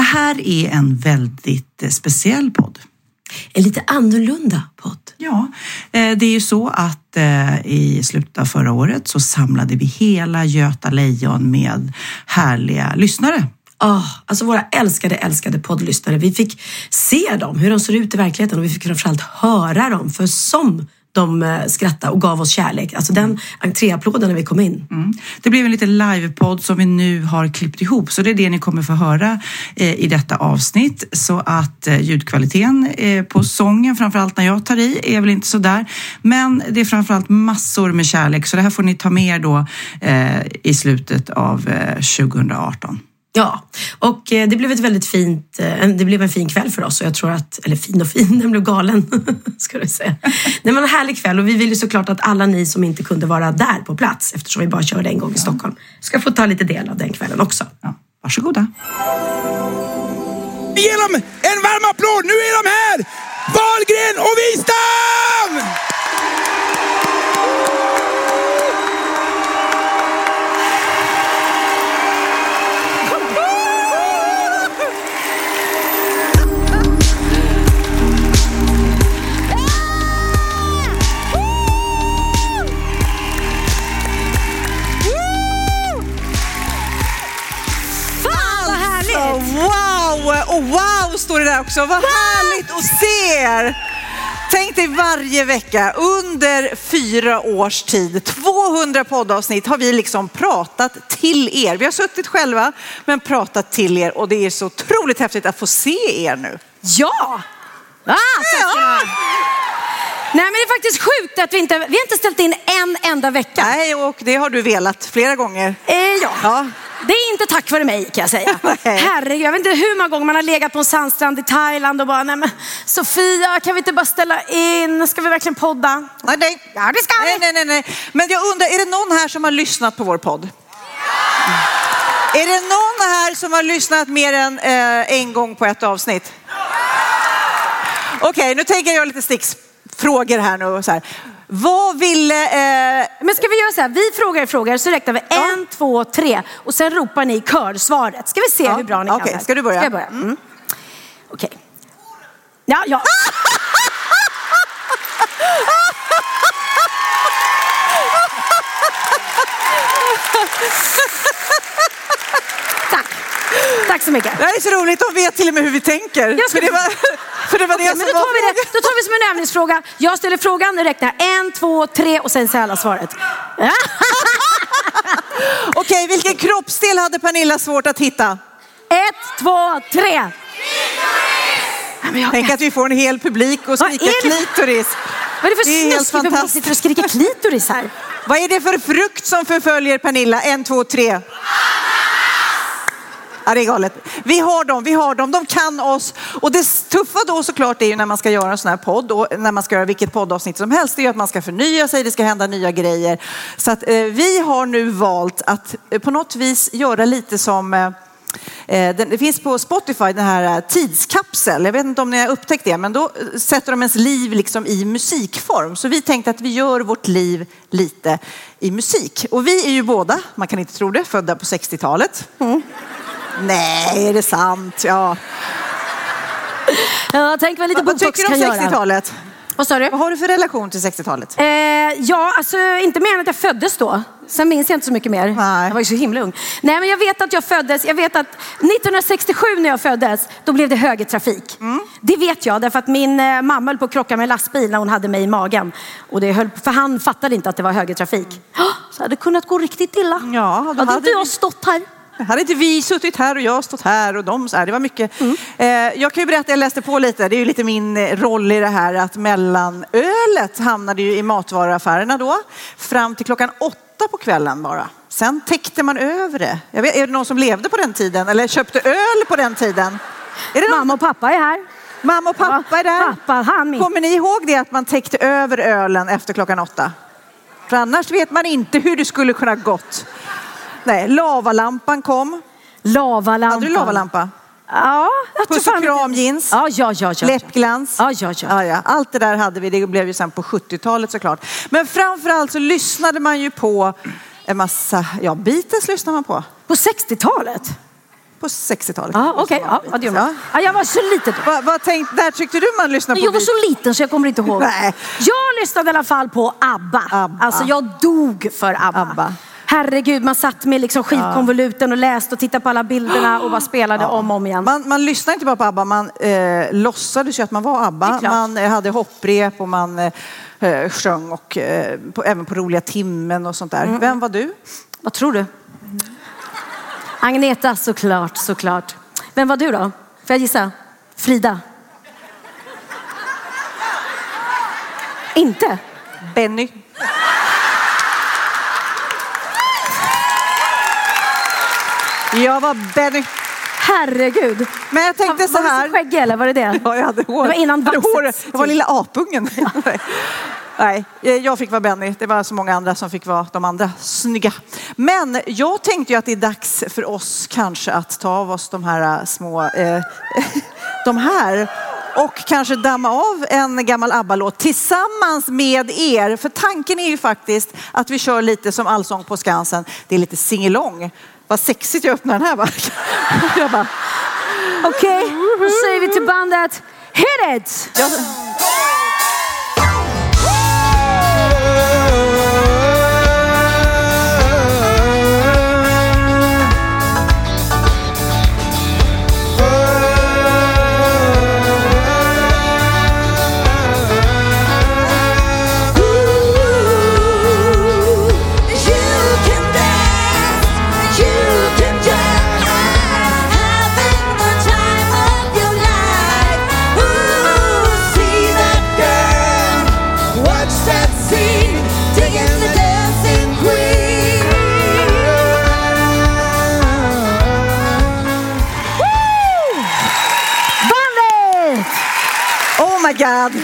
Det här är en väldigt eh, speciell podd. En lite annorlunda podd. Ja, eh, det är ju så att eh, i slutet av förra året så samlade vi hela Göta Lejon med härliga lyssnare. Oh, alltså våra älskade, älskade poddlyssnare. Vi fick se dem, hur de ser ut i verkligheten och vi fick framförallt höra dem. För som de eh, skrattade och gav oss kärlek. Alltså den entréapplåden när vi kom in. Mm. Det blev en liten livepodd som vi nu har klippt ihop så det är det ni kommer få höra eh, i detta avsnitt. Så att eh, ljudkvaliteten på sången, framförallt när jag tar i, är väl inte så där. Men det är framförallt massor med kärlek så det här får ni ta med er då i slutet av 2018. Ja, och eh, det blev ett väldigt fint, eh, det blev en fin kväll för oss och jag tror att, eller fin och fin, den blev galen, ska du säga. Det var en härlig kväll och vi vill ju såklart att alla ni som inte kunde vara där på plats, eftersom vi bara körde en gång i Stockholm, ska få ta lite del av den kvällen också. Ja, varsågoda. Ge dem en varm applåd! Nu är de här! Wahlgren och Wistam! Och wow står det där också. Vad härligt att se er! Tänk dig varje vecka under fyra års tid, 200 poddavsnitt har vi liksom pratat till er. Vi har suttit själva men pratat till er och det är så otroligt häftigt att få se er nu. Ja! Ah, tack ha. Nej men det är faktiskt sjukt att vi inte, vi har inte ställt in en enda vecka. Nej, och det har du velat flera gånger. Eh, ja. Ja. Det är inte tack vare mig kan jag säga. Herregud, jag vet inte hur många gånger man har legat på en sandstrand i Thailand och bara, nej men Sofia kan vi inte bara ställa in, ska vi verkligen podda? Nej, nej. Ja det ska vi. nej, nej, nej. Men jag undrar, är det någon här som har lyssnat på vår podd? Är det någon här som har lyssnat mer än eh, en gång på ett avsnitt? Okej, nu tänker jag lite sticksfrågor här nu. Så här. Vad ville... Eh, Men ska vi göra så här, vi frågar frågor så räknar vi en, två, tre och sen ropar ni i kör svaret. Ska vi se Ja, hur bra ni okej, kan här. ska du börja? Ska jag börja? Mm. Okej. Ja, ja. Tack. Så mycket. det här är så roligt, de vet till och med hur vi tänker. Jag ska- För det var, för det, var det Okej, som men då tar, vi det, frågan. då tar vi som en övningsfråga. Jag ställer frågan, nu räknar en, två, tre och sen säger alla svaret. Okej, vilken kroppsdel hade Pernilla svårt att hitta? Ett, två, tre. Jag- Tänk att vi får en hel publik och skrika det- klitoris. Vad är det för Det är snuskig publik sitter och skriker klitoris här? Vad är det för frukt som förföljer Pernilla? En, två, tre. Ja, det är galet. Vi har dem, vi har dem, de kan oss. Och det tuffa då såklart är ju när man ska göra en sån här podd och när man ska göra vilket poddavsnitt som helst, det är ju att man ska förnya sig, det ska hända nya grejer. Så att eh, vi har nu valt att eh, på något vis göra lite som eh, eh den- Det finns på Spotify den här eh, tidskapsel. Jag vet inte om ni har upptäckt det, men då eh, sätter de ens liv liksom i musikform. Så vi tänkte att vi gör vårt liv lite i musik. Och vi är ju båda, man kan inte tro det, födda på 60-talet. Nej, är det sant? Ja. Ja, tänk vad lite Vad botox tycker du kan om göra. 60-talet? Vad sa du? Vad har du för relation till 60-talet? Eh, ja, alltså inte mer än att jag föddes då. Sen minns jag inte så mycket mer. Nej. Jag var ju så himla ung. Nej, men jag vet att jag föddes. Jag vet att 1967 när jag föddes, då blev det högertrafik. Det vet jag, därför att min eh, mamma höll på att krocka med en lastbil när hon hade mig i magen. Och det höll, för han fattade inte att det var högertrafik. Oh, så hade det kunnat gå riktigt illa. Ja, då hade hade inte jag stått här. Hade inte vi suttit här och jag stått här och de så här. Det var mycket. Eh, jag kan ju berätta, jag läste på lite. Det är ju lite min eh, roll i det här att mellanölet hamnade ju i matvaruaffärerna då. Fram till klockan åtta på kvällen bara. Sen täckte man över det. Jag vet, är det någon som levde på den tiden eller köpte öl på den tiden? Är det någon? Mamma och pappa är här. Mamma och pappa är där. Pappa, han min. Kommer ni ihåg det att man täckte över ölen efter klockan åtta? För annars vet man inte hur det skulle kunna gått. Nej, lavalampan kom. Lavalampan. Hade du lavalampa? Ja, jag Puss och kram jeans. Ja, ja, ja. ja. Läppglans. Ja, ja, ja. Ja, ja. Allt det där hade vi. Det blev ju sen på 70-talet såklart. Men framförallt så lyssnade man ju på en massa, ja Beatles lyssnade man på. På 60-talet? På 60-talet. Ja, okej. Ja, ja, det gör man. Ja, jag var så liten då. Vad, vad tänkte, där tyckte du man lyssnade på Jag var så liten så jag kommer inte ihåg. Nej. Jag lyssnade i alla fall på ABBA. ABBA. Alltså jag dog för ABBA. ABBA. Herregud, man satt med liksom skivkonvoluten och läste och tittade på alla bilderna och bara spelade om och om igen. Man, man lyssnade inte bara på ABBA, man eh, låtsades ju att man var ABBA. Man eh, hade hopprep och man eh, eh, sjöng och, eh, på, även på roliga timmen och sånt där. Mm. Vem var du? Vad tror du? Agneta, såklart, såklart. Vem var du då? Får jag gissa? Frida? Inte? Benny. Jag var Benny. Herregud. Men jag tänkte så här. Var du så skäggig eller var det det? Ja, jag hade hår. Det var innan jag vaxet. hår. Jag var lilla apungen. Nej, jag fick vara Benny. Det var så många andra som fick vara de andra snygga. Men jag tänkte ju att det är dags för oss kanske att ta av oss de här äh, små, eh, de här och kanske damma av en gammal ABBA-låt tillsammans med er. För tanken är ju faktiskt att vi kör lite som Allsång på Skansen. Det är lite singelong. Vad sexigt jag öppnar den här va? Jag bara, Okej, då säger vi till bandet Hit it! jag, god!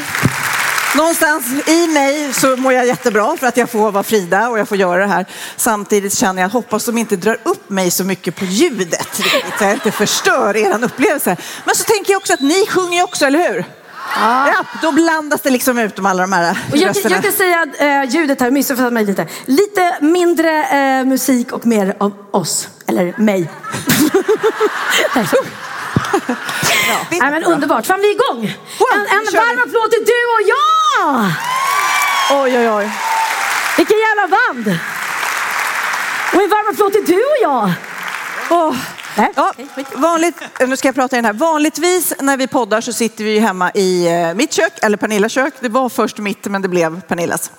Någonstans i mig så mår jag jättebra för att jag får vara Frida och jag får göra det här. Samtidigt känner jag, hoppas de inte drar upp mig så mycket på ljudet. Så jag inte förstör er upplevelse. Men så tänker jag också att ni sjunger ju också, eller hur? Ja. då blandas det liksom ut om alla de här Och jag, rösterna. jag kan säga att eh, ljudet här missuppfattat mig lite. Lite mindre eh, musik och mer av oss. Eller mig. Nej. Nej, men underbart. Fan, vi är igång. En, en varm applåd till du och jag! Oj, oj, oj. Vilken jävla band! Och en varm applåd till du och jag! Nej, Ja, vanligt, nu ska jag prata i den här. Vanligtvis när vi poddar så sitter vi hemma i eh, mitt kök, eller Pernillas kök. Det var först mitt, men det blev Pernillas.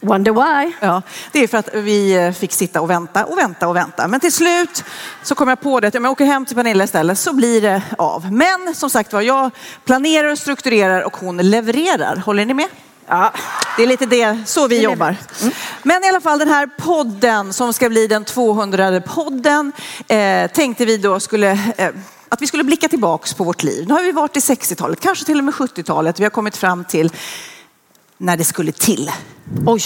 Wonder why? Ja, det är för att vi eh, fick sitta och vänta och vänta och vänta. Men till slut så kom jag på det att om jag åker hem till Pernilla istället så blir det av. Men som sagt var, jag planerar och strukturerar och hon levererar. Håller ni med? Ja, det är lite det, så vi jobbar. Men i alla fall den här podden som ska bli den 200 podden eh, tänkte vi då skulle eh, att vi skulle blicka tillbaks på vårt liv. Nu har vi varit i 60-talet, kanske till och med 70-talet. Vi har kommit fram till när det skulle till. Oj.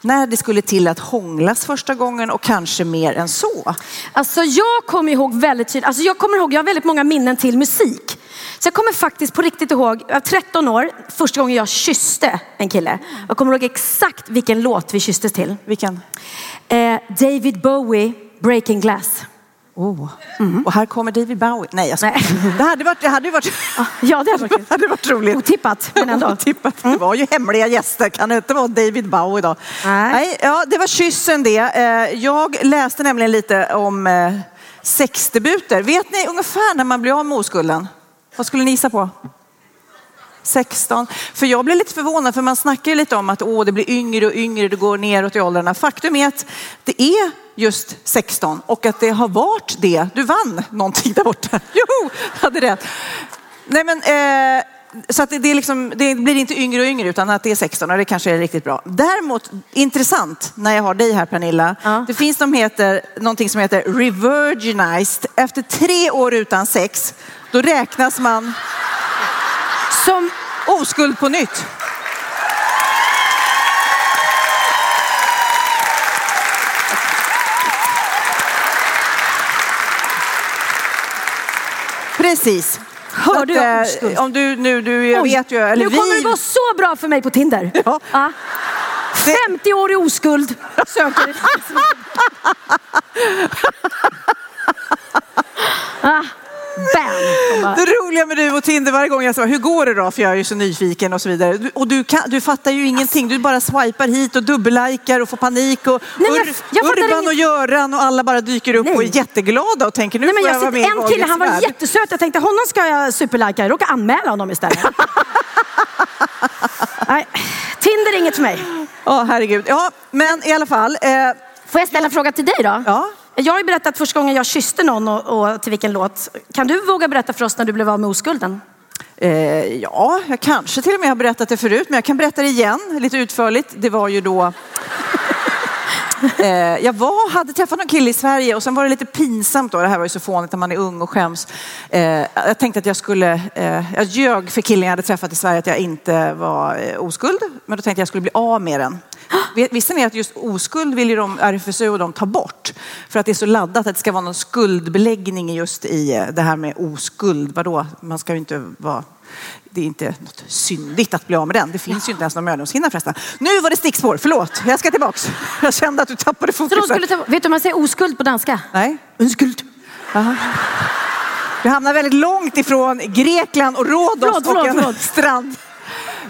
När det skulle till att hånglas första gången och kanske mer än så. Alltså jag kommer ihåg väldigt tydligt, alltså jag kommer ihåg, jag har väldigt många minnen till musik. Så jag kommer faktiskt på riktigt ihåg, jag var 13 år, första gången jag kysste en kille. Jag kommer ihåg exakt vilken låt vi kysstes till. Vilken? Eh, David Bowie, Breaking Glass. Oh. Och här kommer David Bowie. Nej, jag skojar. Det hade varit, det hade varit, Ja, det hade varit det hade varit roligt. otippat, men ändå. Otippat. Det var ju hemliga gäster. Kan det inte vara David Bowie då? Nej. ja, det var kyssen det. Eh, Jag läste nämligen lite om eh, sexdebuter. Vet ni ungefär när man blir av med oskulden? Vad skulle ni gissa på? 16. För jag blev lite förvånad för man snackar ju lite om att åh, det blir yngre och yngre, det går neråt i åldrarna. Faktum är att det är just 16 och att det har varit det. Du vann någonting där borta. Joho, hade rätt. Nej men, eh, så att det, liksom, det blir inte yngre och yngre utan att det är 16 och det kanske är riktigt bra. Däremot intressant när jag har dig här Pernilla. Det finns som heter, någonting som heter revirginized. Efter tre år utan sex, då räknas man Som, oskuld på nytt. Precis. du att, oskuld. eh, om du nu, du, jag Oj, vet ju, eller nu kommer vi, det gå så bra för mig på Tinder. Ja. Ja. 50 år i oskuld. Söker. ah, bam. Bara, Det roliga med du och Tinder varje gång jag säger hur går det då? För jag är ju så nyfiken och så vidare. Du- Och du, kan, du fattar ju ingenting. Du bara swipar hit och dubbellikar och får panik. Och Nej, jag- jag Urban inget. och Göran och alla bara dyker upp Nej. och är jätteglada och tänker nu Nej, men får jag jag vara med en kille, han var värld. jättesöt. Jag tänkte honom ska jag superlika. Jag råkade anmäla honom istället. Nej, Tinder är inget för mig. Ja, herregud. Ja, men i alla fall. Eh, Får jag ställa en fråga till dig då? Ja. Jag har ju berättat första gången jag kysste någon och, och till vilken låt. Kan du våga berätta för oss när du blev av med oskulden? Eh, ja, jag kanske till och med har berättat det förut, men jag kan berätta det igen lite utförligt. Det var ju då... Eh, jag var, hade träffat någon kille i Sverige och sen var det lite pinsamt då. Det här var ju så fånigt när man är ung och skäms. Eh, jag tänkte att jag skulle, eh, jag ljög för killen jag hade träffat i Sverige att jag inte var eh, oskuld. Men då tänkte jag att jag skulle bli av med den. Visste ni att just oskuld vill ju de, RFSU och de ta bort? För att det är så laddat att det ska vara någon skuldbeläggning just i eh, det här med oskuld. Vadå? Man ska ju inte vara... Det är inte något syndigt att bli av med den. Det finns ju inte ens någon mödomshinna förresten. Nu var det stickspår, förlåt. Jag ska tillbaks. Jag kände att du tappade Så fokus. de skulle ta, vet du hur man säger oskuld på danska? Nej. Oskuld. Du hamnar väldigt långt ifrån Grekland och Rhodos Förlåt, förlåt, och en förlåt. strand.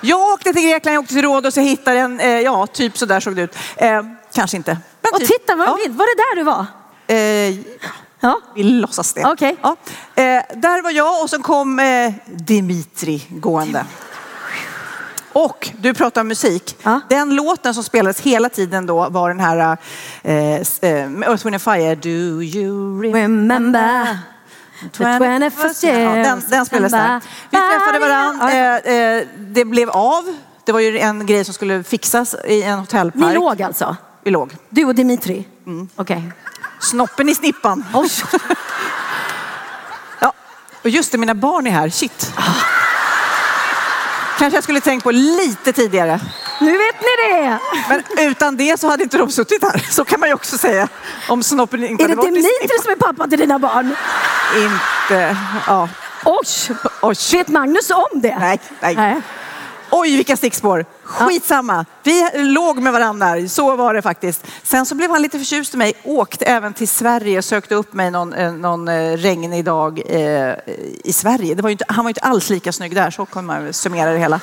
Jag åkte till Grekland, jag åkte till Rhodos och jag hittade en, eh, ja, typ så där såg det ut. Eh, kanske inte. Men Och typ. titta, vad ja. Var det där du var? Eh, Ja. vi låtsas det. Okej. Ja. Eh, där var jag och så kom eh, Dimitri gående. Och du pratar om musik. Ja. Den låten som spelades hela tiden då var den här eh, eh, Earth, Wind and Fire. Do you Remember the 21st Ja, year den, den spelades där. Vi träffade varandra. Eh, eh, det blev av. Det var ju en grej som skulle fixas i en hotellpark. Ni låg alltså? Vi låg. Du och Dimitri? Okej. Snoppen i snippan. Oj. Ja. Och just det, mina barn är här. Shit. Kanske jag skulle tänkt på lite tidigare. Nu vet ni det! Men utan det så hade inte de suttit här. Så kan man ju också säga. Om snoppen inte Är det Dimitri som är pappa till dina barn? Inte... Ja. Oj! Oj. Vet Magnus om det? Nej, nej. Oj, vilka stickspår. Skitsamma. Vi låg med varandra, så var det faktiskt. Sen så blev han lite förtjust i mig, åkte även till Sverige och sökte upp mig någon, eh, någon eh, regnig dag eh, i Sverige. Det var inte, han var ju inte alls lika snygg där, så kan man summera det hela.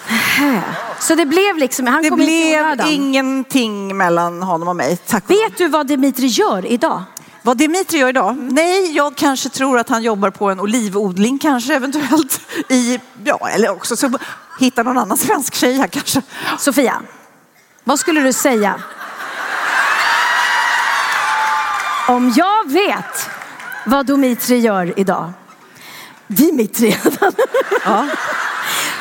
Så det blev liksom, han Det kom blev ingenting mellan honom och mig. Tack. Vet du vad Dimitri gör idag? Vad Dimitri gör idag? Nej, jag kanske tror att han jobbar på en olivodling kanske eventuellt. I, ja, eller också så hittar någon annan svensk tjej här kanske. Sofia, vad skulle du säga? Om jag vet vad Dimitri gör idag. Dimitri.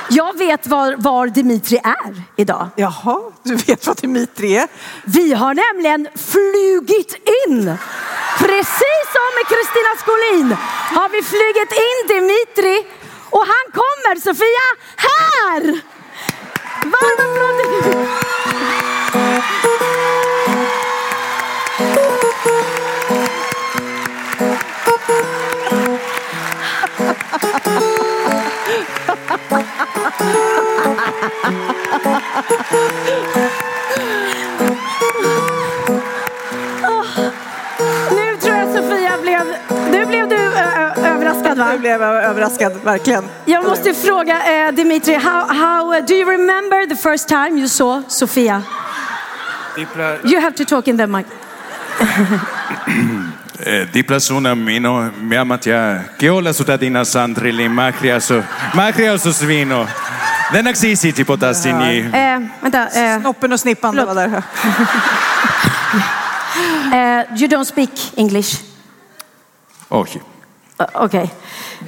Jag vet var, var Dimitri är idag. Jaha, du vet vad Dimitri är? Vi har nämligen flugit in. Precis som med Kristina Skolin har vi flugit in Dimitri och han kommer, Sofia, här! Varm applåd överraskad va? Nu blev jag överraskad, verkligen. Jag måste fråga eh, Dimitri, how, how uh, do you remember the first time you saw Sofia? You have to talk in the mic. Dipla suna mino, miamatia, keola sutadina sandrili, macriaso, macriaso svino. Den axisi tipo tassini. Eh, vänta. Eh, Snoppen och snippan, det var där. eh, you don't speak English? Oj. Uh, Okej.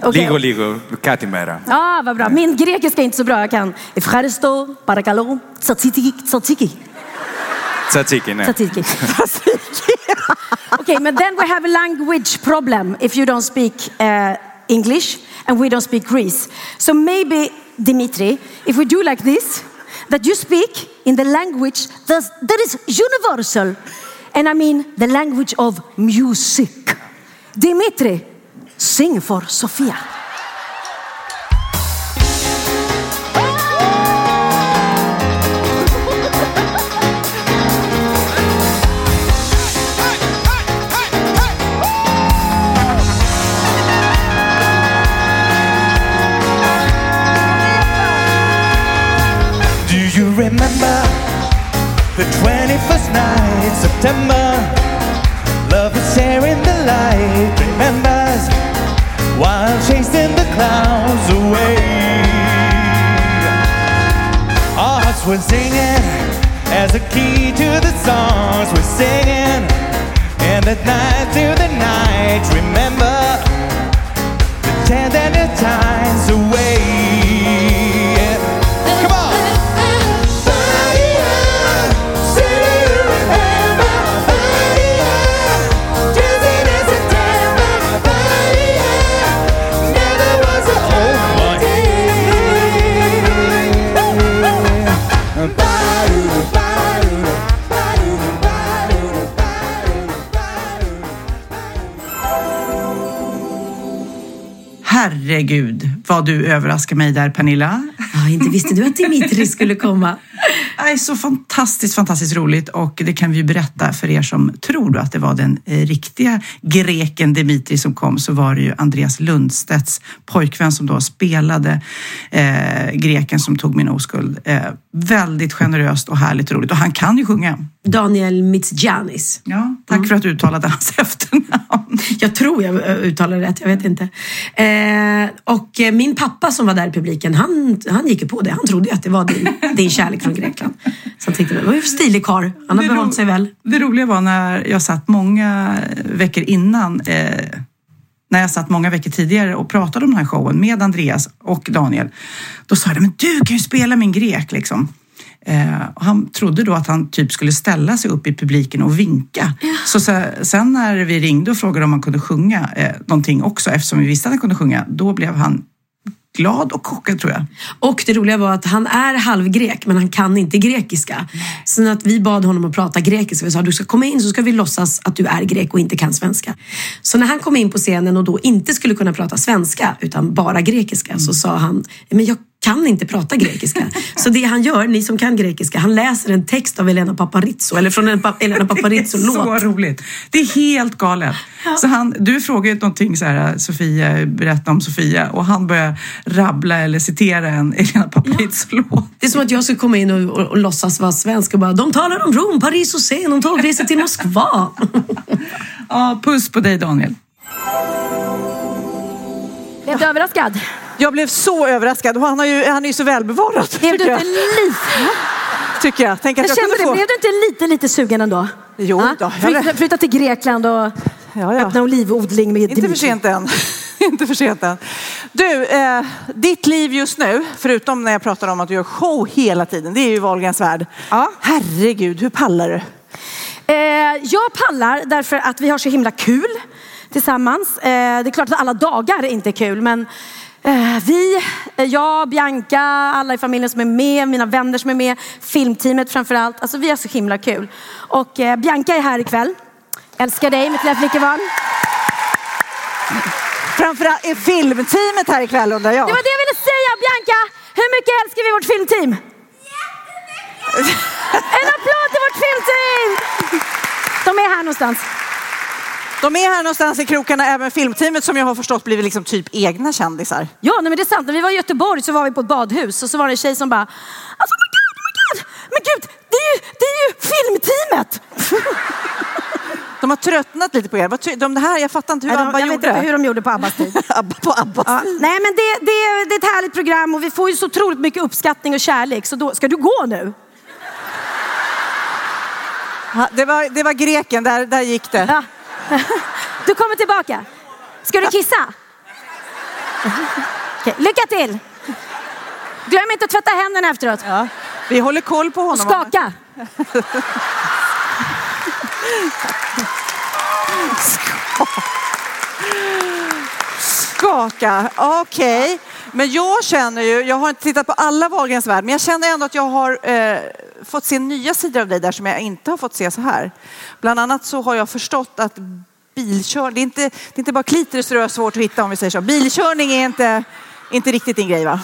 Okej. Ligo, ligo, katimera. Ah, vad bra. Min grekiska är inte så bra. Jag kan Efcharisto, Parakalo, Tsatsiki, Tsatsiki. Tzatziki, nej. Tzatziki. okay, but then we have a language problem if you don't speak uh, English and we don't speak Greece. So maybe, Dimitri, if we do like this, that you speak in the language that is universal, and I mean the language of music. Dimitri, sing for Sofia. Do you remember the 21st night, September? Were singing as a key to the songs we're singing. And at night through the night, remember the tender times Herregud, vad du överraskar mig där Pernilla. Ja, inte visste du att Dimitri skulle komma. Nej, så fantastiskt, fantastiskt roligt och det kan vi ju berätta för er som tror att det var den eh, riktiga greken Dimitri som kom så var det ju Andreas Lundstedts pojkvän som då spelade eh, greken som tog min oskuld. Eh, väldigt generöst och härligt roligt och han kan ju sjunga. Daniel Mitsgianis. Ja, tack för att du uttalade hans efternamn. Jag tror jag eh, uttalar det rätt, jag vet inte. Eh, och eh, min pappa som var där i publiken, han, han gick ju på det. Han trodde ju att det var din, din kärlek från Grekland. Så han tänkte, det var ju stilig karl. Han har behållit sig väl. Det roliga var när jag satt många veckor innan eh, när jag satt många veckor tidigare och pratade om den här showen med Andreas och Daniel. Då sa jag, men du kan ju spela min grek liksom. Eh, och han trodde då att han typ skulle ställa sig upp i publiken och vinka. Så se- sen när vi ringde och frågade om han kunde sjunga eh, någonting också, eftersom vi visste att han kunde sjunga, då blev han glad och chockad tror jag. Och det roliga var att han är halvgrek men han kan inte grekiska. Så att vi bad honom att prata grekiska. Vi sa du ska komma in så ska vi låtsas att du är grek och inte kan svenska. Så när han kom in på scenen och då inte skulle kunna prata svenska utan bara grekiska så sa han, men jag kan inte prata grekiska. Så det han gör, ni som kan grekiska, han läser en text av Elena Paparizou eller från en pa- Elena Så Paparizou-låt. roligt. Det är helt galet. Så han, du frågar ju någonting så här, Sofia, berätta om Sofia och han börjar rabbla eller citera en Elena Paparizou-låt. Det är som att jag skulle komma in och, och, och låtsas vara svensk och bara de talar om Rom, Paris och Sen, de tågresor till Moskva. Ja, puss på dig Daniel. Blev du överraskad? Jag blev så överraskad och han, har ju, han är ju så välbevarad. Blev du inte lite... Tycker jag. Tänk att Jag jag, kände kunde det. få... Blev du inte lite, lite sugen ändå? Jo Ja? då, jag Flytta, flytta till Grekland och Ja, ja. öppna olivodling med Inte för Dimitri. sent än. Inte för sent än. Du, eh, ditt liv just nu, förutom när jag pratar om att du gör show hela tiden, det är ju Wahlgrens värld. Ja. Herregud, hur pallar du? Eh, jag pallar därför att vi har så himla kul tillsammans. Eh, det är klart att alla dagar inte är kul, men vi, eh, jag, Bianca, alla i familjen som är med, mina vänner som är med, filmteamet framför allt. Alltså vi har så himla kul. Och eh, Bianca är här ikväll. Älskar dig mitt lilla flickebarn. Framförallt är filmteamet här ikväll undrar jag. Det var det jag ville säga Bianca! Hur mycket älskar vi vårt filmteam? En applåd till vårt filmteam! De är här någonstans. De är här någonstans i krokarna, även filmteamet som jag har förstått blivit liksom typ egna kändisar. Ja, nej, men det är sant. När vi var i Göteborg så var vi på ett badhus och så var det en tjej som bara, alltså oh my god, oh my god, men gud, det är ju, det är ju filmteamet. De har tröttnat lite på er. De det här, jag fattar inte hur Nej, de, Abba jag vet gjorde. inte hur de gjorde på Abbas tid. Abba, på Abbas Ja, tid. nej men det, det, det är ett härligt program och vi får ju så otroligt mycket uppskattning och kärlek. Så då, ska du gå nu? Det var, det var greken, där, där gick det. Ja. Du kommer tillbaka. Ska du kissa? Okej, lycka till. Glöm inte att tvätta händerna efteråt. Ja. Vi håller koll på Och honom. skaka. Skaka, okej. Men jag känner ju, jag har inte tittat på alla Wahlgrens värld, men jag känner ändå att jag har eh, fått se nya sidor av dig där som jag inte har fått se så här. Bland annat så har jag förstått att bilkör, det är inte, det är inte bara klitoris det är svårt att hitta om vi säger så. Bilkörning är inte, inte riktigt din grej va?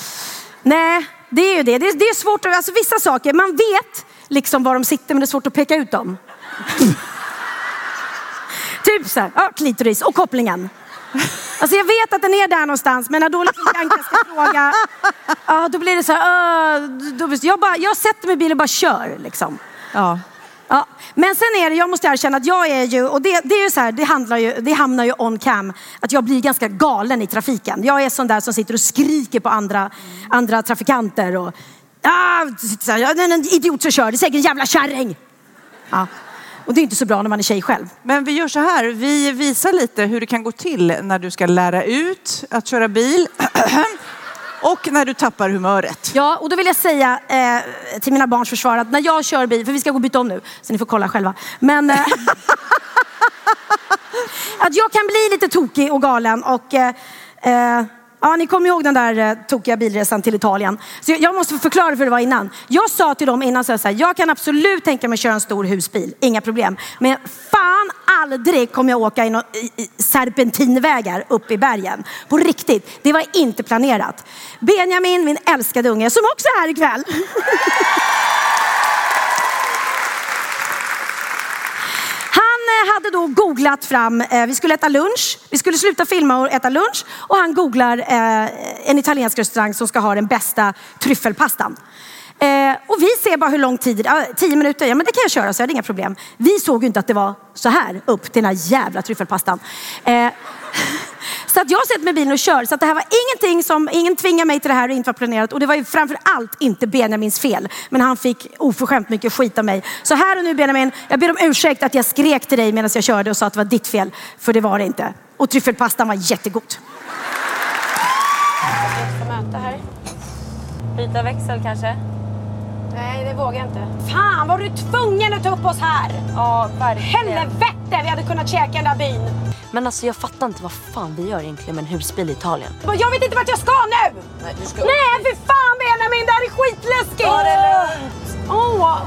Nej, det är ju det. Det är, det är svårt att, alltså vissa saker, man vet liksom var de sitter men det är svårt att peka ut dem. typ så här, ja, klitoris och kopplingen. Alltså jag vet att den är där någonstans men när då liksom Bianca ska fråga, ja då blir det så här, uh, då, jag, bara, jag sätter mig i bilen och bara kör liksom. Ja. Ja, men sen är det, jag måste erkänna att jag är ju, och det, det är ju så här, det, handlar ju, det hamnar ju on cam, att jag blir ganska galen i trafiken. Jag är sån där som sitter och skriker på andra, andra trafikanter och, ah, så här, "Ja, det är en idiot som kör, det är säkert en jävla kärring. Ja. Och det är inte så bra när man är tjej själv. Men vi gör så här, vi visar lite hur det kan gå till när du ska lära ut att köra bil och när du tappar humöret. Ja, och då vill jag säga eh, till mina barns försvar att när jag kör bil, för vi ska gå och byta om nu, så ni får kolla själva. Men eh, att jag kan bli lite tokig och galen och eh, eh, Ja, ni kommer ihåg den där eh, tokiga bilresan till Italien. Så jag, jag måste förklara hur det var innan. Jag sa till dem innan så här, jag kan absolut tänka mig att köra en stor husbil, inga problem. Men fan aldrig kommer jag åka i, no, i, i serpentinvägar upp i bergen. På riktigt, det var inte planerat. Benjamin, min älskade unge, som också är här ikväll. Han eh, hade då googlat fram, eh, vi skulle äta lunch, vi skulle sluta filma och äta lunch och han googlar eh, en italiensk restaurang som ska ha den bästa tryffelpastan. Eh, och vi ser bara hur lång tid, ah, tio minuter, ja men det kan jag köra så jag hade inga problem. Vi såg ju inte att det var så här upp till den här jävla tryffelpastan. Eh, så att jag sätter mig i bilen och kör. Så att det här var ingenting som, ingen tvingade mig till det här och inte var planerat. Och det var ju framför allt inte Benjamins fel. Men han fick oförskämt mycket skit av mig. Så här och nu Benjamin, jag ber om ursäkt att jag skrek till dig medan jag körde och sa att det var ditt fel. För det var det inte. Och tryffelpastan var jättegod. här. Byta växel kanske? Nej, det vågar jag inte. Fan, var du tvungen att ta upp oss här? Ja, verkligen. Helvete, vi hade kunnat käka den där byn. Men alltså jag fattar inte vad fan vi gör egentligen med en husbil i Italien. Jag vet inte vart jag ska nu! Nej, du ska Nej, för fan Benjamin, det här är skitläskigt! Ta det lugnt! Åh,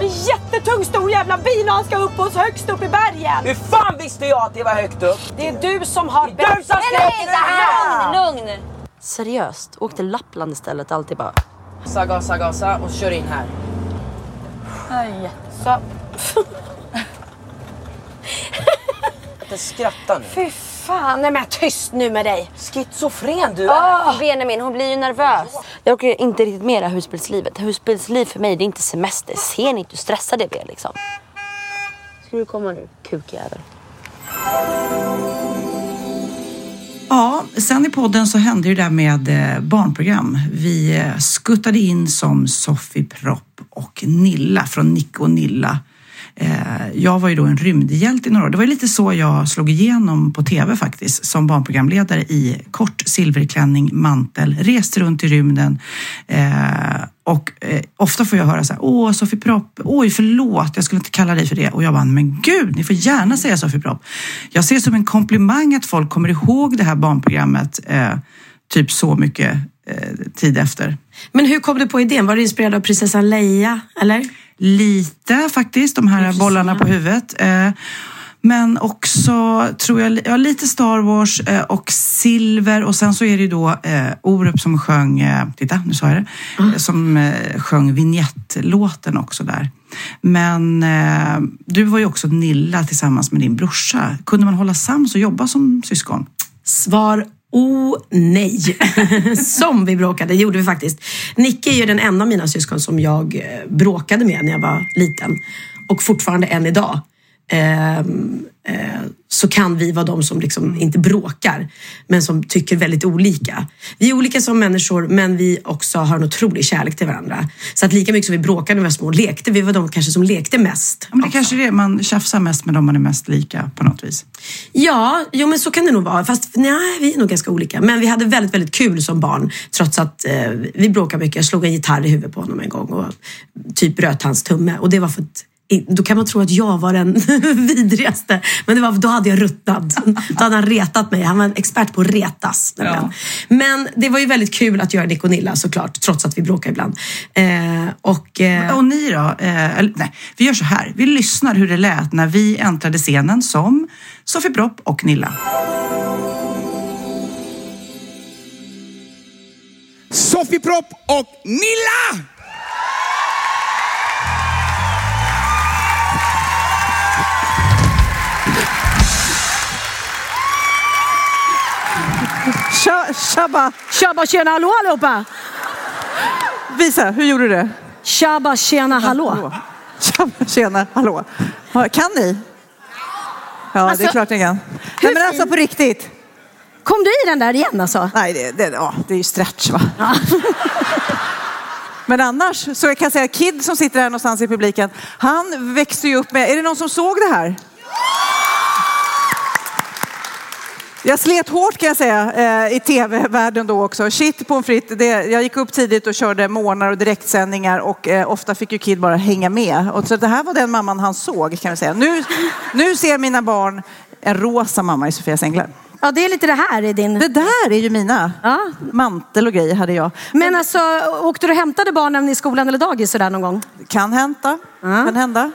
en jättetung stor jävla bil och han ska upp oss högst upp i bergen. Hur fan visste jag att det var högt upp? Det är du som har... Det är du som det här! Lugn, lugn! Seriöst, åk till Lappland istället. Alltid bara... Gasa, gasa, gasa och kör in här. Aj. Så. Inte skratta nu. Fy fan, nej men tyst nu med dig. Schizofren du är. Ah, Benjamin, hon blir ju nervös. Jag orkar inte riktigt med det här husbilslivet. Husbilsliv för mig, det är inte semester. Ser ni inte hur stressad jag blir liksom? Ska du komma nu, kukjävel? Ja, sen i podden så hände ju det där med eh, barnprogram. Vi eh, skuttade in som Sofie Propp och Nilla från Nick och Nilla. Eh, jag var ju då en rymdhjälte i några år. Det var ju lite så jag slog igenom på tv faktiskt, som barnprogramledare i kort silverklänning, mantel, reste runt i rymden. Eh, Och eh, ofta får jag höra så här, åh Sofie Propp, oj förlåt, jag skulle inte kalla dig för det. Och jag bara, men gud, ni får gärna säga Sofie Propp. Jag ser som en komplimang att folk kommer ihåg det här barnprogrammet eh, typ så mycket eh, tid efter. Men hur kom du på idén? Var du inspirerad av prinsessan Leia, eller? Lite faktiskt, de här bollarna på huvudet. Men också, tror jag, ja, lite Star Wars eh, och Silver och sen så är det ju då eh, Orup som sjöng, eh, titta nu sa jag det, eh, som eh, sjöng vignettlåten också där. Men du var ju också Nilla tillsammans med din brorsa. Kunde man hålla sams och jobba som syskon? Svar Oh nej! som vi bråkade, det gjorde vi faktiskt. Nicke är ju den enda av mina syskon som jag bråkade med när jag var liten. Och fortfarande än idag. Ehm, eh, så kan vi vara de som liksom inte bråkar, men som tycker väldigt olika. Vi är olika som människor, men vi också har en otrolig kärlek till varandra. Så att lika mycket som vi bråkade när vi var små lekte, vi var de kanske som lekte mest. Ja, men det kanske är det, man tjafsar mest med dem man är mest lika på något vis. Ja, jo men så kan det nog vara. Fast nej, vi är nog ganska olika. Men vi hade väldigt, väldigt kul som barn. Trots att eh, vi bråkade mycket. Jag slog en gitarr i huvudet på honom en gång och typ bröt hans tumme. Och det var för att då kan man tro att jag var den vidrigaste. Men det var, då hade jag ruttnat. Då hade han retat mig. Han var en expert på att retas. Ja. Men det var ju väldigt kul att göra Nick och Nilla såklart, trots att vi bråkar ibland. Eh, och, eh... och ni då? Eh, nej, vi gör så här. Vi lyssnar hur det lät när vi äntrade scenen som Sofie Propp och Nilla. Sofie Propp och Nilla! Tja, tjabba! Tjabba tjena hallå allihopa! Visa, hur gjorde du det? Tjabba tjena hallå. Tjabba tjena hallå. Ja, Kan ni? Ja, det är Alltså, klart ni kan. Nej, men alltså på riktigt. Kom du i den där igen alltså? Nej, det, det, ja, det är ju stretch va? Men annars, så jag kan säga Kid som sitter här någonstans i publiken, han växte ju upp med, är det någon som såg det här? Jag slet hårt kan jag säga eh, i tv-världen då också. Shit pommes frites. Det, jag gick upp tidigt och körde morgnar och direktsändningar och eh, ofta fick ju Kid bara hänga med. Och så det här var den mamman han såg kan vi säga. Nu, nu ser mina barn en rosa mamma i Sofias änglar. Ja, det är lite det här i din... Det där är ju mina. Mantel och grejer hade jag. Men alltså, åkte du och hämtade barnen i skolan eller dagis sådär någon gång? Kan hända. Kan hända.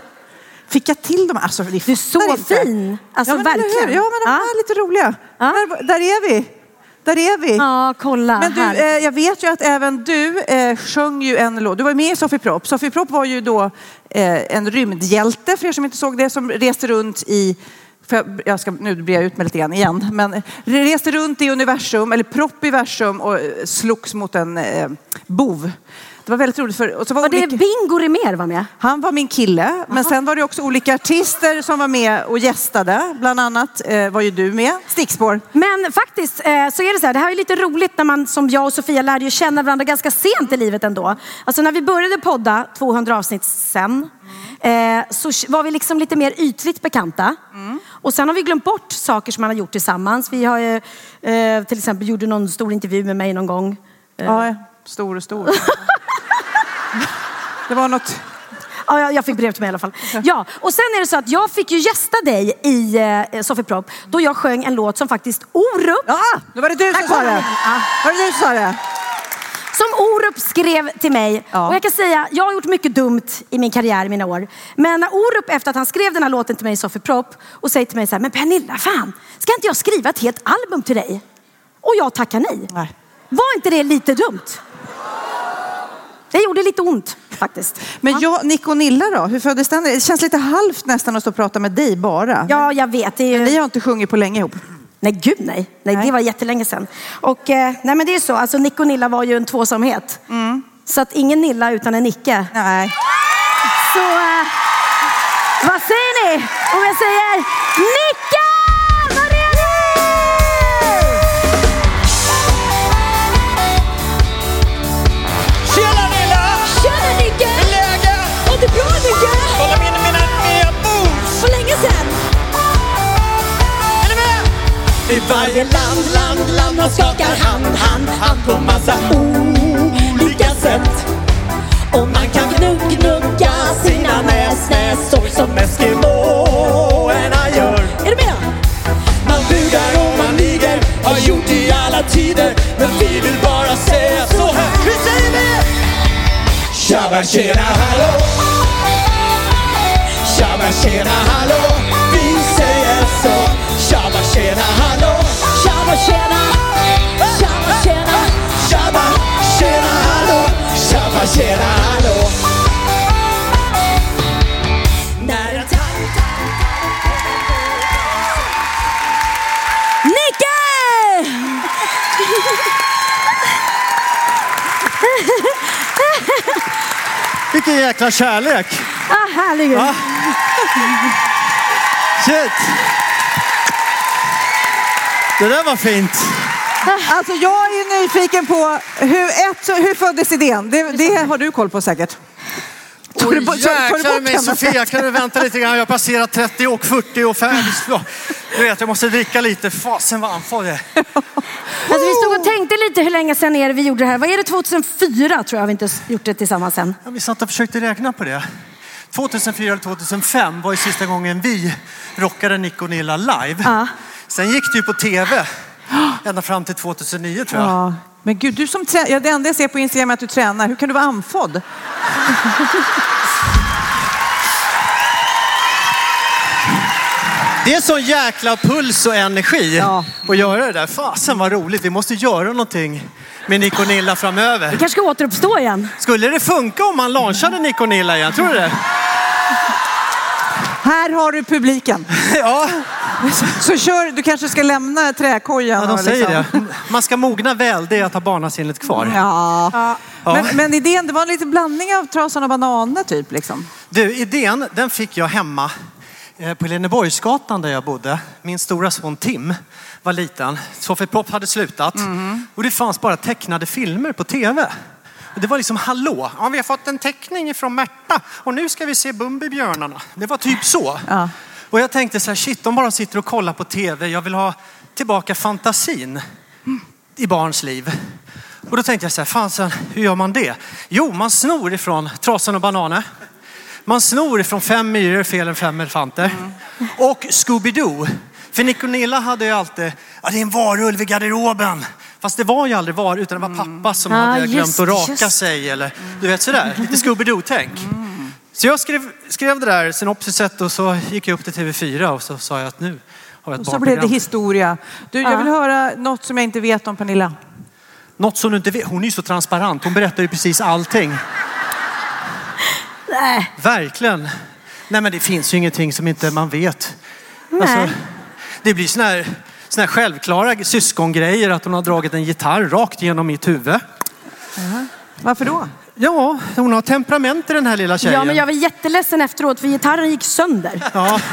Fick jag till dem? Alltså, du är så fin. Alltså, ja, men, verkligen. Ja, men de är lite roliga. Där, där är vi. Där är vi. Ja, kolla. Men du, eh, jag vet ju att även du eh, sjöng ju en låt. Du var med i Sofie Propp. Sofie Propp var ju då eh, en rymdhjälte, för er som inte såg det, som reste runt i jag ska, nu blir jag ut med lite grann igen. Men reste runt i universum, eller proppiversum och eh, slogs mot en eh, bov. Det var väldigt roligt. För, och så var Var det olika- Bingo Rimér var med? han var min kille, men sen var det också olika artister som var med och gästade. Bland annat eh, var ju du med, Stickspår. Men faktiskt eh, så är det så här, det här är lite roligt när man som jag och Sofia lärde ju känna varandra ganska sent i livet ändå. Alltså när vi började podda 200 avsnitt sen eh, så var vi liksom lite mer ytligt bekanta. Och sen har vi glömt bort saker som man har gjort tillsammans. Vi har ju, eh, till exempel gjorde någon stor intervju med mig någon gång. Eh, Ja, stor och stor. det var något... Ja, jag- fick brev till mig i alla fall. Ja, och sen är det så att jag fick ju gästa dig i eh, Sofie Propp då jag sjöng en låt som faktiskt Orup... Ja, då var det du som sa det. Var det du som sa det? Som Orup skrev till mig. Och jag kan säga, jag har gjort mycket dumt i min karriär, i mina år. Men när Orup efter att han skrev den här låten till mig i Sofie Propp och säger till mig så här, men Pernilla, fan, ska inte jag skriva ett helt album till dig? Och jag tackar nej. Var inte det lite dumt? Det gjorde lite ont faktiskt. Men jag, Nick och Nilla då, hur föddes den? Det känns lite halvt nästan att stå och prata med dig bara. Ja, jag vet. Det är ju... Men ni har inte sjungit på länge ihop. Nej, gud nej. nej. Det var jättelänge sedan. Och eh, nej, men det är så. Alltså, Nick och Nilla var ju en tvåsamhet. Så att ingen Nilla utan en Nicke. Nej. Så eh, vad säger ni om jag säger Nicke? I varje land, land, land man skakar hand, hand, hand på massa olika sätt. Och man kan gnugg, gnugga sina näsnäsor som eskimåerna gör. Är du med? Man bugar och man niger, har gjort i alla tider. Men vi vill bara säga så här. Hur säger vi? Tjabba tjena hallå! Tjabba tjena hallå! Vi säger så. Tjaba tjena hallå Tjaba tjena Tjaba tjena Tjaba tjena hallå Tjaba tjena hallå När en Vilken jäkla kärlek! Ah, herregud. Ah. Shit! Det där var fint. Alltså jag är nyfiken på hur, ett, hur föddes idén? Det, det har du koll på säkert. Tog du bort- tog- tog du mig? Sofia, kan du vänta lite grann? Jag har passerat 30 och 40 och 50. Du vet, jag måste dricka lite. Fasen vad andfådd jag är. Alltså, vi stod och tänkte lite hur länge sedan är det vi gjorde det här. Vad är det 2004 tror jag vi inte gjort det tillsammans sen. Ja, vi satt och försökte räkna på det. 2004 eller 2005 var ju sista gången vi rockade Nick och Nilla live. Sen gick det ju på tv ända fram till 2009 tror jag. Ja. Men gud, du som trä- ja, det enda jag ser på Instagram är att du tränar. Hur kan du vara andfådd? Det är sån jäkla puls och energi att göra det där. Fasen vad roligt. Vi måste göra någonting med Nick och Nilla framöver. Vi kanske ska återuppstå igen. Skulle det funka om man launchade Nick och Nilla igen? Tror du det? Här har du publiken. Ja. Så, kör, du kanske ska lämna träkojan. Ja, de säger liksom- det. Man ska mogna väl, det är att ha barnasinnet kvar. Ja. Ja. Men, men idén, det var en liten blandning av trasan och bananer typ liksom. Du, idén den fick jag hemma eh, på Leneborgsgatan där jag bodde. Min stora son Tim var liten. Sofie Propp hade slutat. Och det fanns bara tecknade filmer på tv. Det var liksom hallå, ja, vi har fått en teckning från Märta och nu ska vi se Bumbibjörnarna. Det var typ så. Och jag tänkte så här, shit, de bara sitter och kollar på tv. Jag vill ha tillbaka fantasin i barns liv. Och då tänkte jag så här, fasen, hur gör man det? Jo, man snor ifrån Trasan och Bananer. Man snor ifrån Fem myror, fel än fem elefanter. Och Scooby-Doo. För Nick och Nilla hade ju alltid, ja det är en varulv i garderoben. Fast det var ju aldrig var, utan det var pappa som Ah, hade just- glömt att raka just. sig. Eller du vet sådär, lite Scooby-Doo-tänk. Så jag skrev, skrev det där synopsiset och så gick jag upp till TV4 och så sa jag att nu har jag ett Och så blev det historia. Du, jag Ja. vill höra något som jag inte vet om Pernilla. Något som du inte vet. Hon är ju så transparent. Hon berättar ju precis allting. Nej. Verkligen. Nej men det finns ju ingenting som inte man vet. Nej. Alltså, det blir såna här, såna här självklara syskongrejer att hon har dragit en gitarr rakt genom mitt huvud. Varför då? Ja, hon har temperament i den här lilla tjejen. Ja, men jag var jätteledsen efteråt för gitarren gick sönder. Ja.